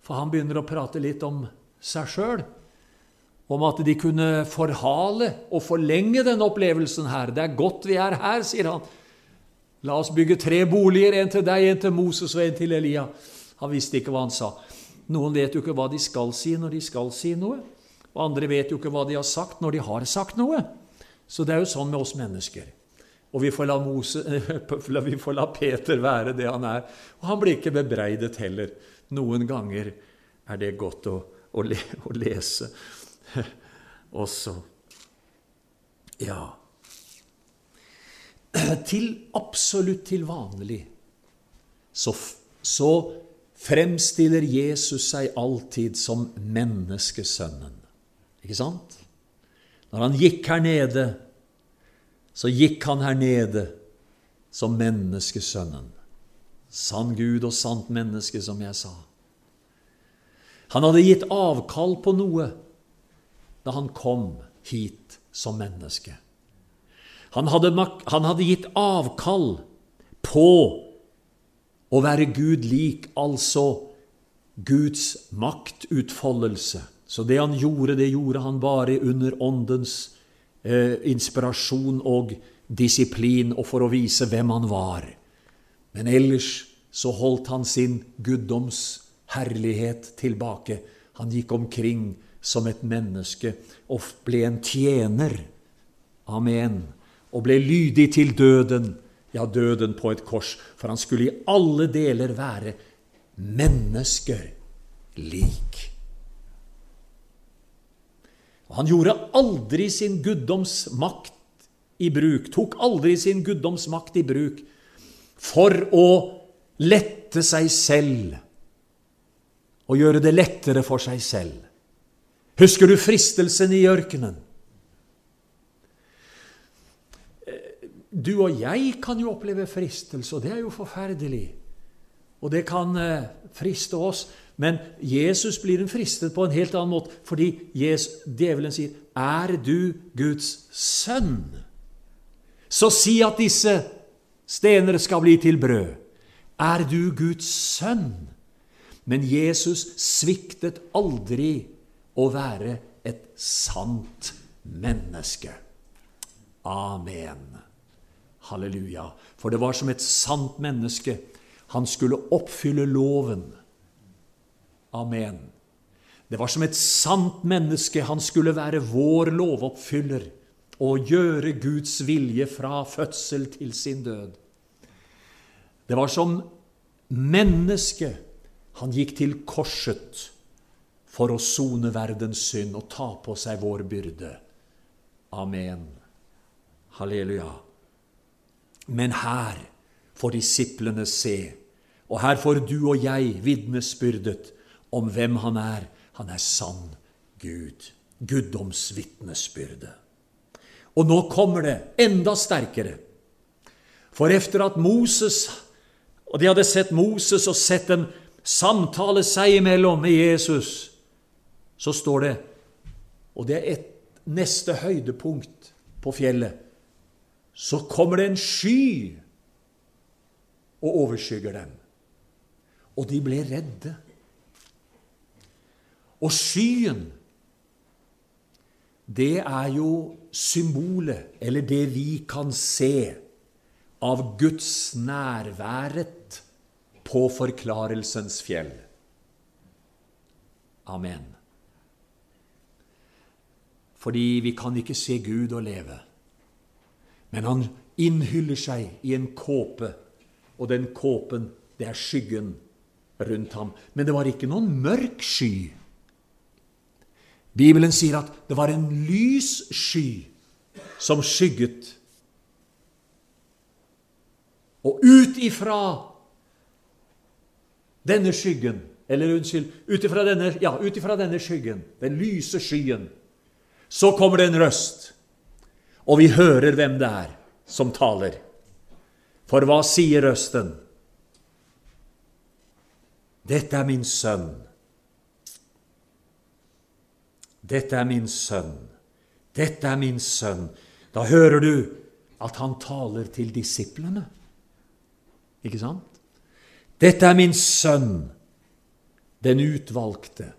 for han begynner å prate litt om seg sjøl om at de kunne forhale og forlenge denne opplevelsen her. Det er godt vi er her, sier han. La oss bygge tre boliger, en til deg, en til Moses og en til Elia. Han visste ikke hva han sa. Noen vet jo ikke hva de skal si når de skal si noe. Og andre vet jo ikke hva de har sagt når de har sagt noe. Så det er jo sånn med oss mennesker. Og vi får la, Mose, vi får la Peter være det han er. Og han blir ikke bebreidet heller. Noen ganger er det godt å, å, le, å lese også. Ja til absolutt til vanlig, så, så fremstiller Jesus seg alltid som menneskesønnen. Ikke sant? Når han gikk her nede, så gikk han her nede som menneskesønnen. Sann Gud og sant menneske, som jeg sa. Han hadde gitt avkall på noe da han kom hit som menneske. Han hadde, han hadde gitt avkall på å være Gud lik, altså Guds maktutfoldelse. Så det han gjorde, det gjorde han bare under Åndens eh, inspirasjon og disiplin, og for å vise hvem han var. Men ellers så holdt han sin guddoms herlighet tilbake. Han gikk omkring som et menneske og ble en tjener. Amen og ble lydig til døden, ja, døden på et kors, for han skulle i alle deler være mennesker lik. Og han gjorde aldri sin guddomsmakt i bruk, tok aldri sin guddomsmakt i bruk for å lette seg selv og gjøre det lettere for seg selv. Husker du fristelsen i ørkenen? Du og jeg kan jo oppleve fristelse, og det er jo forferdelig. Og det kan eh, friste oss. Men Jesus blir en fristet på en helt annen måte, fordi Jesus, djevelen sier, 'Er du Guds sønn?' Så si at disse stener skal bli til brød. Er du Guds sønn? Men Jesus sviktet aldri å være et sant menneske. Amen. Halleluja. For det var som et sant menneske. Han skulle oppfylle loven. Amen. Det var som et sant menneske. Han skulle være vår lovoppfyller og gjøre Guds vilje fra fødsel til sin død. Det var som menneske han gikk til korset for å sone verdens synd og ta på seg vår byrde. Amen. Halleluja. Men her får disiplene se, og her får du og jeg vitnesbyrdet om hvem han er. Han er sann Gud. Guddomsvitnesbyrdet. Og nå kommer det enda sterkere. For efter at Moses og de hadde sett Moses og sett dem samtale seg imellom med Jesus, så står det Og det er et neste høydepunkt på fjellet så kommer det en sky og overskygger dem. Og de ble redde. Og skyen, det er jo symbolet, eller det vi kan se, av Guds nærværet på forklarelsens fjell. Amen. Fordi vi kan ikke se Gud og leve. Men han innhyller seg i en kåpe, og den kåpen, det er skyggen rundt ham. Men det var ikke noen mørk sky. Bibelen sier at det var en lys sky som skygget. Og ut ifra denne skyggen Eller unnskyld, ut ifra denne, ja, ut ifra denne skyggen, den lyse skyen, så kommer det en røst og vi hører hvem det er som taler. For hva sier røsten? Dette er min sønn. Dette er min sønn. Dette er min sønn. Da hører du at han taler til disiplene. Ikke sant? Dette er min sønn, den utvalgte.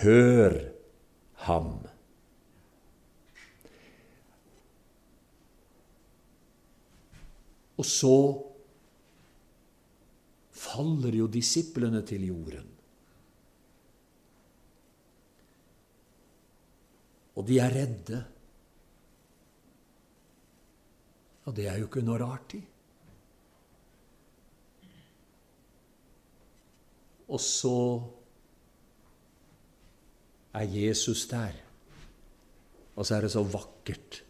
Hør ham. Og så faller jo disiplene til jorden. Og de er redde. Og det er jo ikke noe rart i. Og så er Jesus der. Og så er det så vakkert.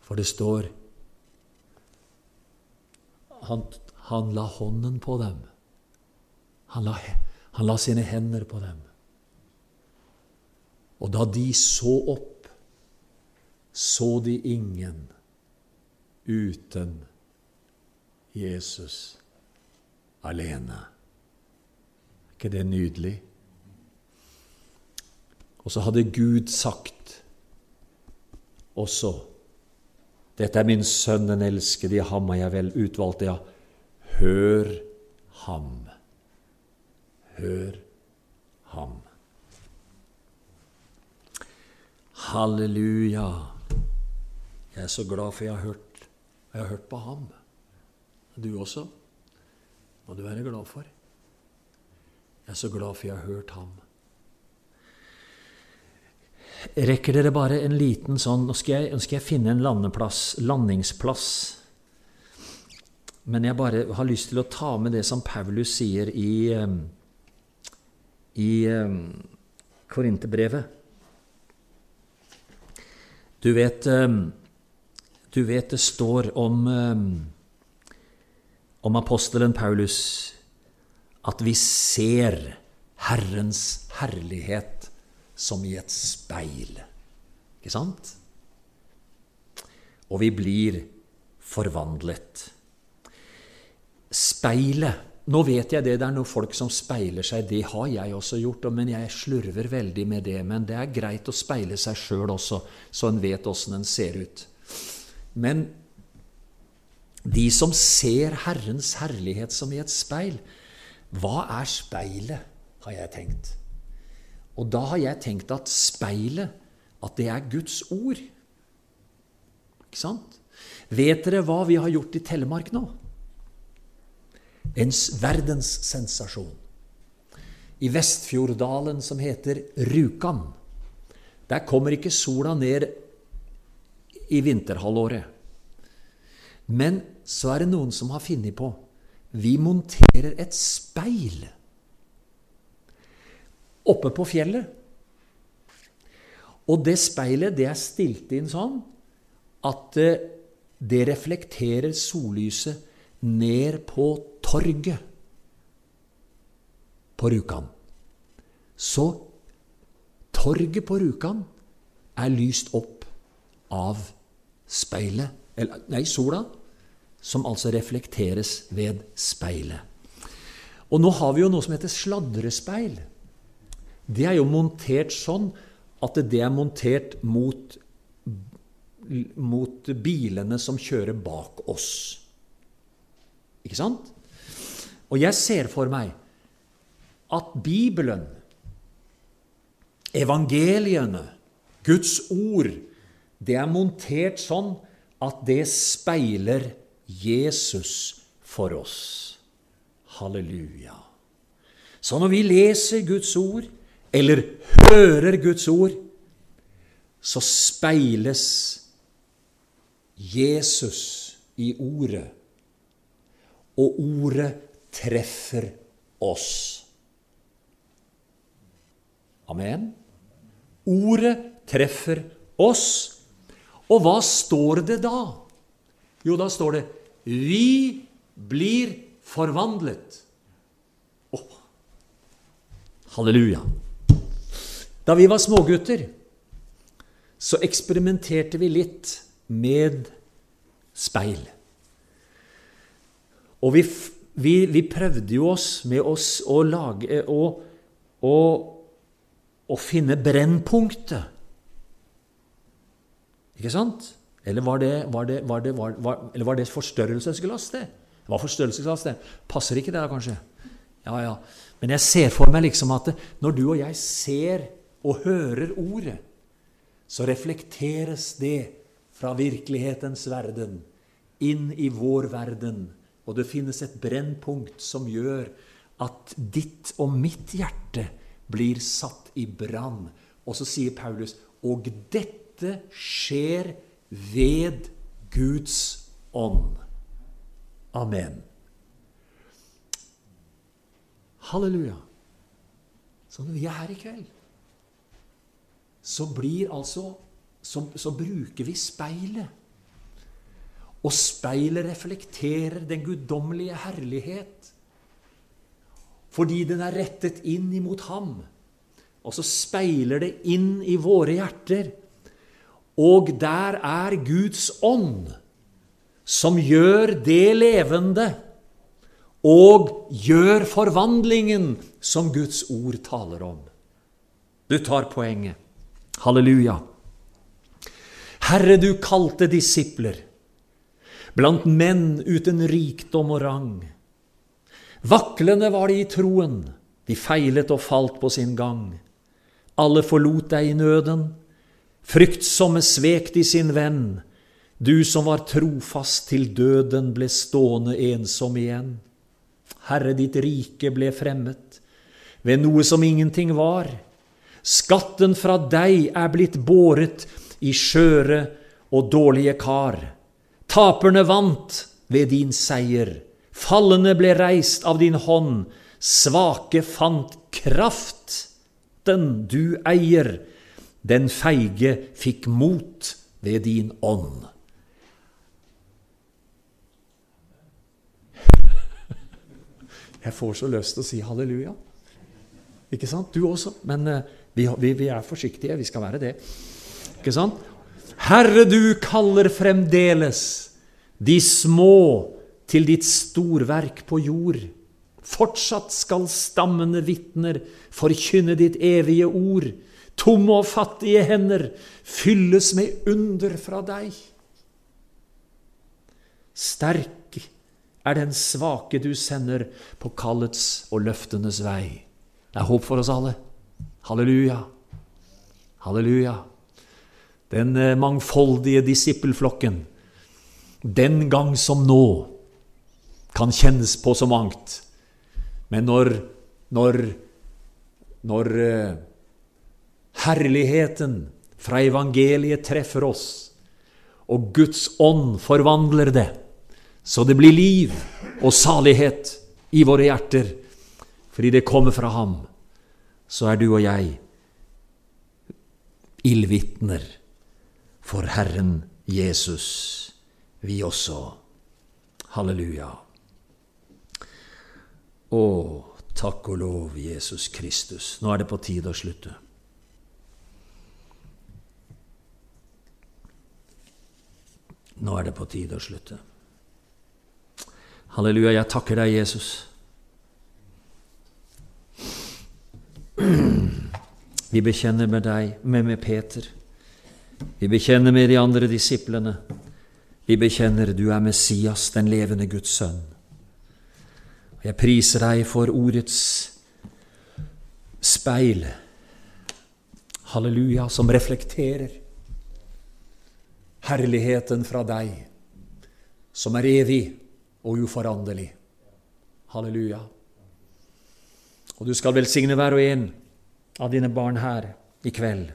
For det står han, han la hånden på dem. Han la, han la sine hender på dem. Og da de så opp, så de ingen uten Jesus alene. Er ikke det nydelig? Og så hadde Gud sagt også dette er min sønn, den elskede, i ham har jeg vel utvalgt, ja. Hør ham. Hør ham. Halleluja. Jeg er så glad for jeg har hørt, jeg har hørt på ham. Du også må du være glad for. Jeg er så glad for jeg har hørt ham. Rekker dere bare en liten sånn Nå skal jeg, nå skal jeg finne en landeplass, landingsplass. Men jeg bare har lyst til å ta med det som Paulus sier i, i Korinterbrevet. Du vet, du vet det står om, om apostelen Paulus at vi ser Herrens herlighet som i et speil. Ikke sant? Og vi blir forvandlet. Speilet Nå vet jeg det, det er noen folk som speiler seg. Det har jeg også gjort, men jeg slurver veldig med det. Men det er greit å speile seg sjøl også, så en vet åssen en ser ut. Men de som ser Herrens herlighet som i et speil, hva er speilet, har jeg tenkt. Og da har jeg tenkt at speilet, at det er Guds ord. Ikke sant? Vet dere hva vi har gjort i Telemark nå? En verdenssensasjon. I Vestfjorddalen som heter Rjukan. Der kommer ikke sola ned i vinterhalvåret. Men så er det noen som har funnet på vi monterer et speil oppe på fjellet. Og det speilet det er stilt inn sånn at eh, det reflekterer sollyset ned på torget på Rjukan. Så torget på Rjukan er lyst opp av speilet, eller, nei, sola, som altså reflekteres ved speilet. Og nå har vi jo noe som heter sladrespeil. Det er jo montert sånn at det er montert mot, mot bilene som kjører bak oss. Ikke sant? Og jeg ser for meg at Bibelen, evangeliene, Guds ord, det er montert sånn at det speiler Jesus for oss. Halleluja. Så når vi leser Guds ord, eller hører Guds ord, så speiles Jesus i ordet, og ordet treffer oss. Amen. Ordet treffer oss. Og hva står det da? Jo, da står det 'Vi blir forvandlet'. Oh. Halleluja. Da vi var smågutter, så eksperimenterte vi litt med speil. Og vi, vi, vi prøvde jo oss med oss å lage å, å, å finne brennpunktet. Ikke sant? Eller var det, var det, var det, var, eller det forstørrelsesglass, det? Det var forstørrelsesglass, det. Passer ikke det, da, kanskje? Ja, ja. Men jeg ser for meg liksom at når du og jeg ser og hører Ordet, så reflekteres det fra virkelighetens verden inn i vår verden, og det finnes et brennpunkt som gjør at ditt og mitt hjerte blir satt i brann. Og så sier Paulus og dette skjer ved Guds ånd. Amen. Halleluja. Sånn vi er her i kveld, så blir altså så, så bruker vi speilet. Og speilet reflekterer den guddommelige herlighet fordi den er rettet inn imot ham. Og så speiler det inn i våre hjerter. Og der er Guds ånd, som gjør det levende og gjør forvandlingen som Guds ord taler om. Du tar poenget. Halleluja. Herre, du kalte disipler blant menn uten rikdom og rang. Vaklende var de i troen, de feilet og falt på sin gang. Alle forlot deg i nøden, fryktsomme svek de sin venn. Du som var trofast til døden, ble stående ensom igjen. Herre, ditt rike ble fremmet ved noe som ingenting var. Skatten fra deg er blitt båret i skjøre og dårlige kar. Taperne vant ved din seier. Fallende ble reist av din hånd, svake fant kraft. Den du eier, den feige fikk mot ved din ånd. Jeg får så lyst til å si halleluja. Ikke sant? Du også. Men uh, vi, vi, vi, er forsiktige. Vi skal være det. Ikke sant? Herre, du kaller fremdeles de små til ditt storverk på jord. Fortsatt skal stammende vitner forkynne ditt evige ord. Tomme og fattige hender fylles med under fra deg. Sterk er den svake du sender på kallets og løftenes vei. Det er håp for oss alle. Halleluja. Halleluja. Den eh, mangfoldige disippelflokken, den gang som nå, kan kjennes på så mangt. Men når, når, når uh, herligheten fra evangeliet treffer oss, og Guds ånd forvandler det, så det blir liv og salighet i våre hjerter, fordi det kommer fra Ham, så er du og jeg ildvitner for Herren Jesus, vi også. Halleluja. Å, takk og lov, Jesus Kristus. Nå er det på tide å slutte. Nå er det på tide å slutte. Halleluja, jeg takker deg, Jesus. Vi bekjenner med deg, med, med Peter. Vi bekjenner med de andre disiplene. Vi bekjenner du er Messias, den levende Guds sønn. Jeg priser deg for ordets speil, halleluja, som reflekterer herligheten fra deg, som er evig og uforanderlig. Halleluja. Og du skal velsigne hver og en av dine barn her i kveld.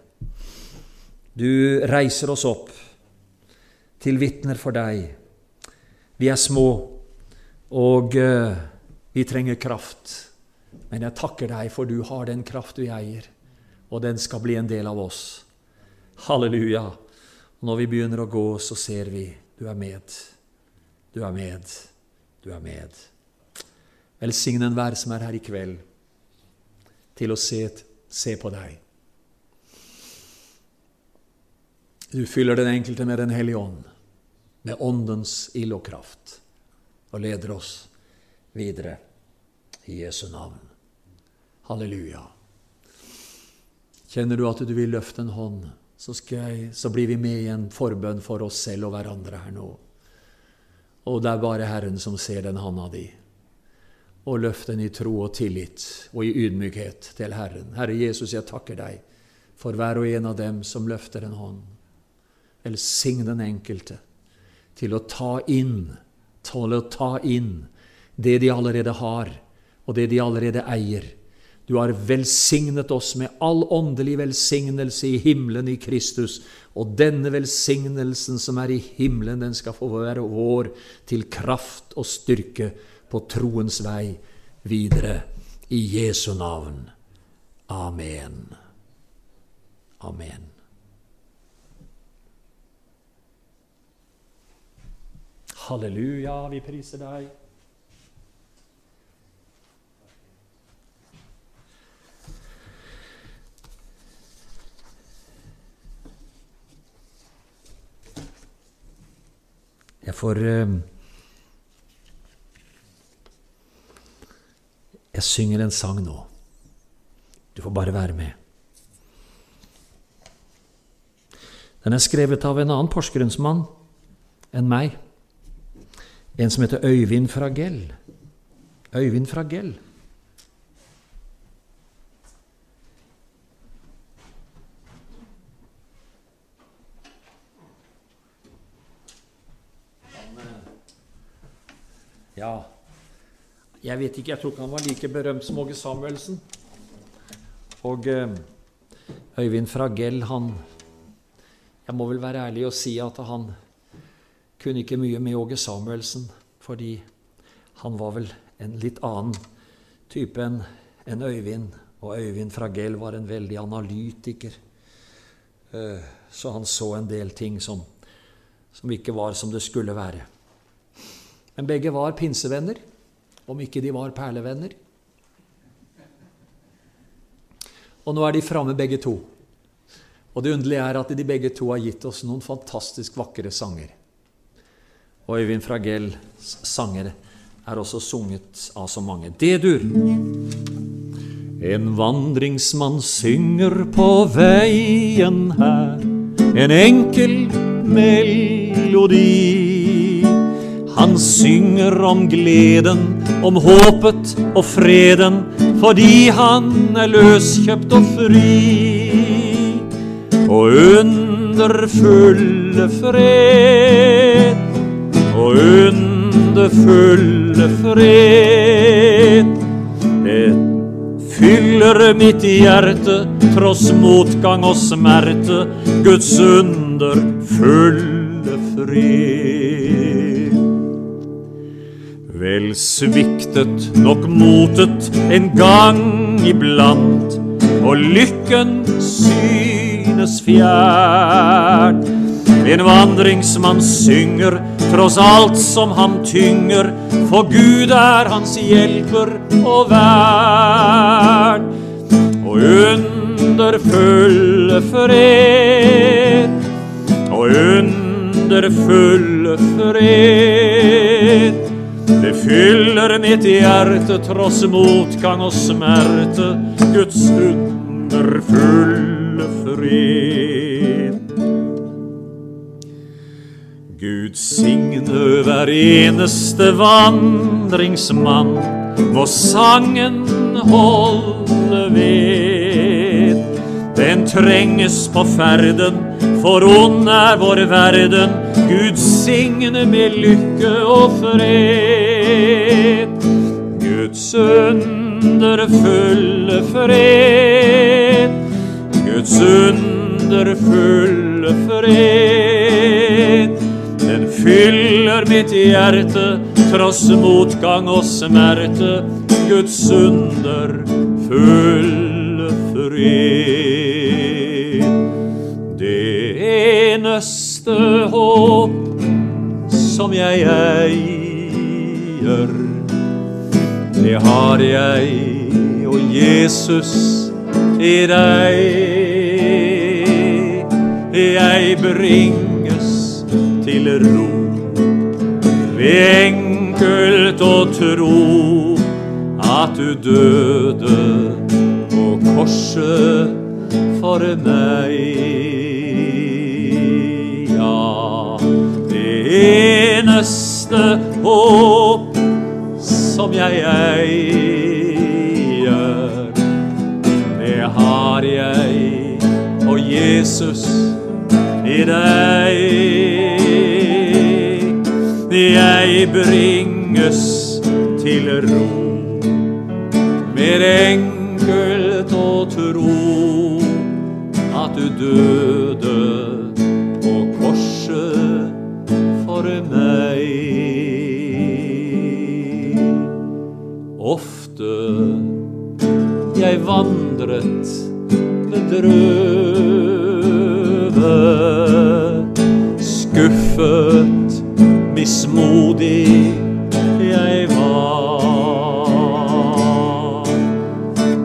Du reiser oss opp til vitner for deg. Vi er små, og uh, vi trenger kraft. Men jeg takker deg, for du har den kraft du eier, og den skal bli en del av oss. Halleluja. Når vi begynner å gå, så ser vi du er med. Du er med. Du er med. Velsign enhver som er her i kveld, til å se, se på deg. Du fyller den enkelte med Den hellige ånd, med Åndens ild og kraft, og leder oss videre i Jesu navn. Halleluja. Kjenner du at du vil løfte en hånd, så, jeg, så blir vi med i en forbønn for oss selv og hverandre her nå. Og det er bare Herren som ser den handa di. Og løft den i tro og tillit og i ydmykhet til Herren. Herre Jesus, jeg takker deg for hver og en av dem som løfter en hånd. Velsign den enkelte. til å ta inn, til å ta inn det de allerede har, og det de allerede eier. Du har velsignet oss med all åndelig velsignelse i himmelen i Kristus, og denne velsignelsen som er i himmelen, den skal få være vår til kraft og styrke på troens vei videre. I Jesu navn. Amen. Amen. Halleluja, vi priser deg. Jeg får Jeg synger en sang nå. Du får bare være med. Den er skrevet av en annen porsgrunnsmann enn meg. En som heter Øyvind Fragell. Øyvind Fragell. Ja, jeg vet ikke, jeg tror ikke han var like berømt som Åge Samuelsen. Og eh, Øyvind Fragell, han Jeg må vel være ærlig og si at han kunne ikke mye med Åge Samuelsen, fordi han var vel en litt annen type enn en Øyvind. Og Øyvind Fragell var en veldig analytiker. Eh, så han så en del ting som, som ikke var som det skulle være. Men begge var pinsevenner, om ikke de var perlevenner. Og nå er de framme begge to. Og det underlige er at de begge to har gitt oss noen fantastisk vakre sanger. Og Øyvind Fragells sanger er også sunget av så mange. D-dur. En vandringsmann synger på veien her en enkel melodi. Han synger om gleden, om håpet og freden, fordi han er løskjøpt og fri. Og underfulle fred, og underfulle fred, det fyller mitt hjerte, tross motgang og smerte, Guds underfulle fred. Vel sviktet nok motet en gang iblant, og lykken synes fjern. En vandringsmann synger tross alt som ham tynger, for Gud er hans hjelper og vern. Og underfulle fred, og underfulle fred. Det fyller mitt hjerte tross motgang og smerte, Guds underfulle fred. Gud signe hver eneste vandringsmann, må sangen holde ved. Den trenges på ferden, for ond er vår verden. Gud signe med lykke og fred. Guds underfulle fred. Guds underfulle fred. Den fyller mitt hjerte, tross motgang og smerte. Guds underfulle fred. Eneste håp som jeg eier, det har jeg og Jesus i deg. Jeg bringes til ro ved enkelt å tro at du døde på korset for meg. Eneste håp som jeg eier, det har jeg og Jesus i deg. Jeg bringes til ro. Mer enkelt å tro at du døde jeg vandret bedrøvet, skuffet, mismodig jeg var.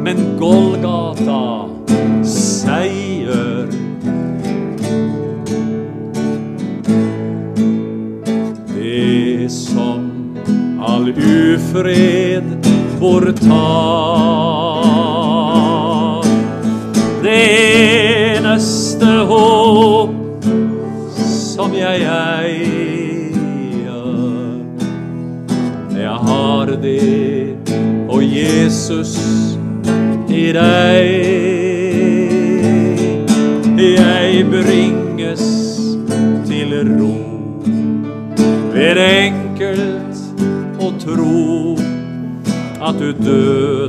Men Golgata seier. Det som all ufred bortar. Deg. Jeg bringes til ro ved enkelt å tro at du døde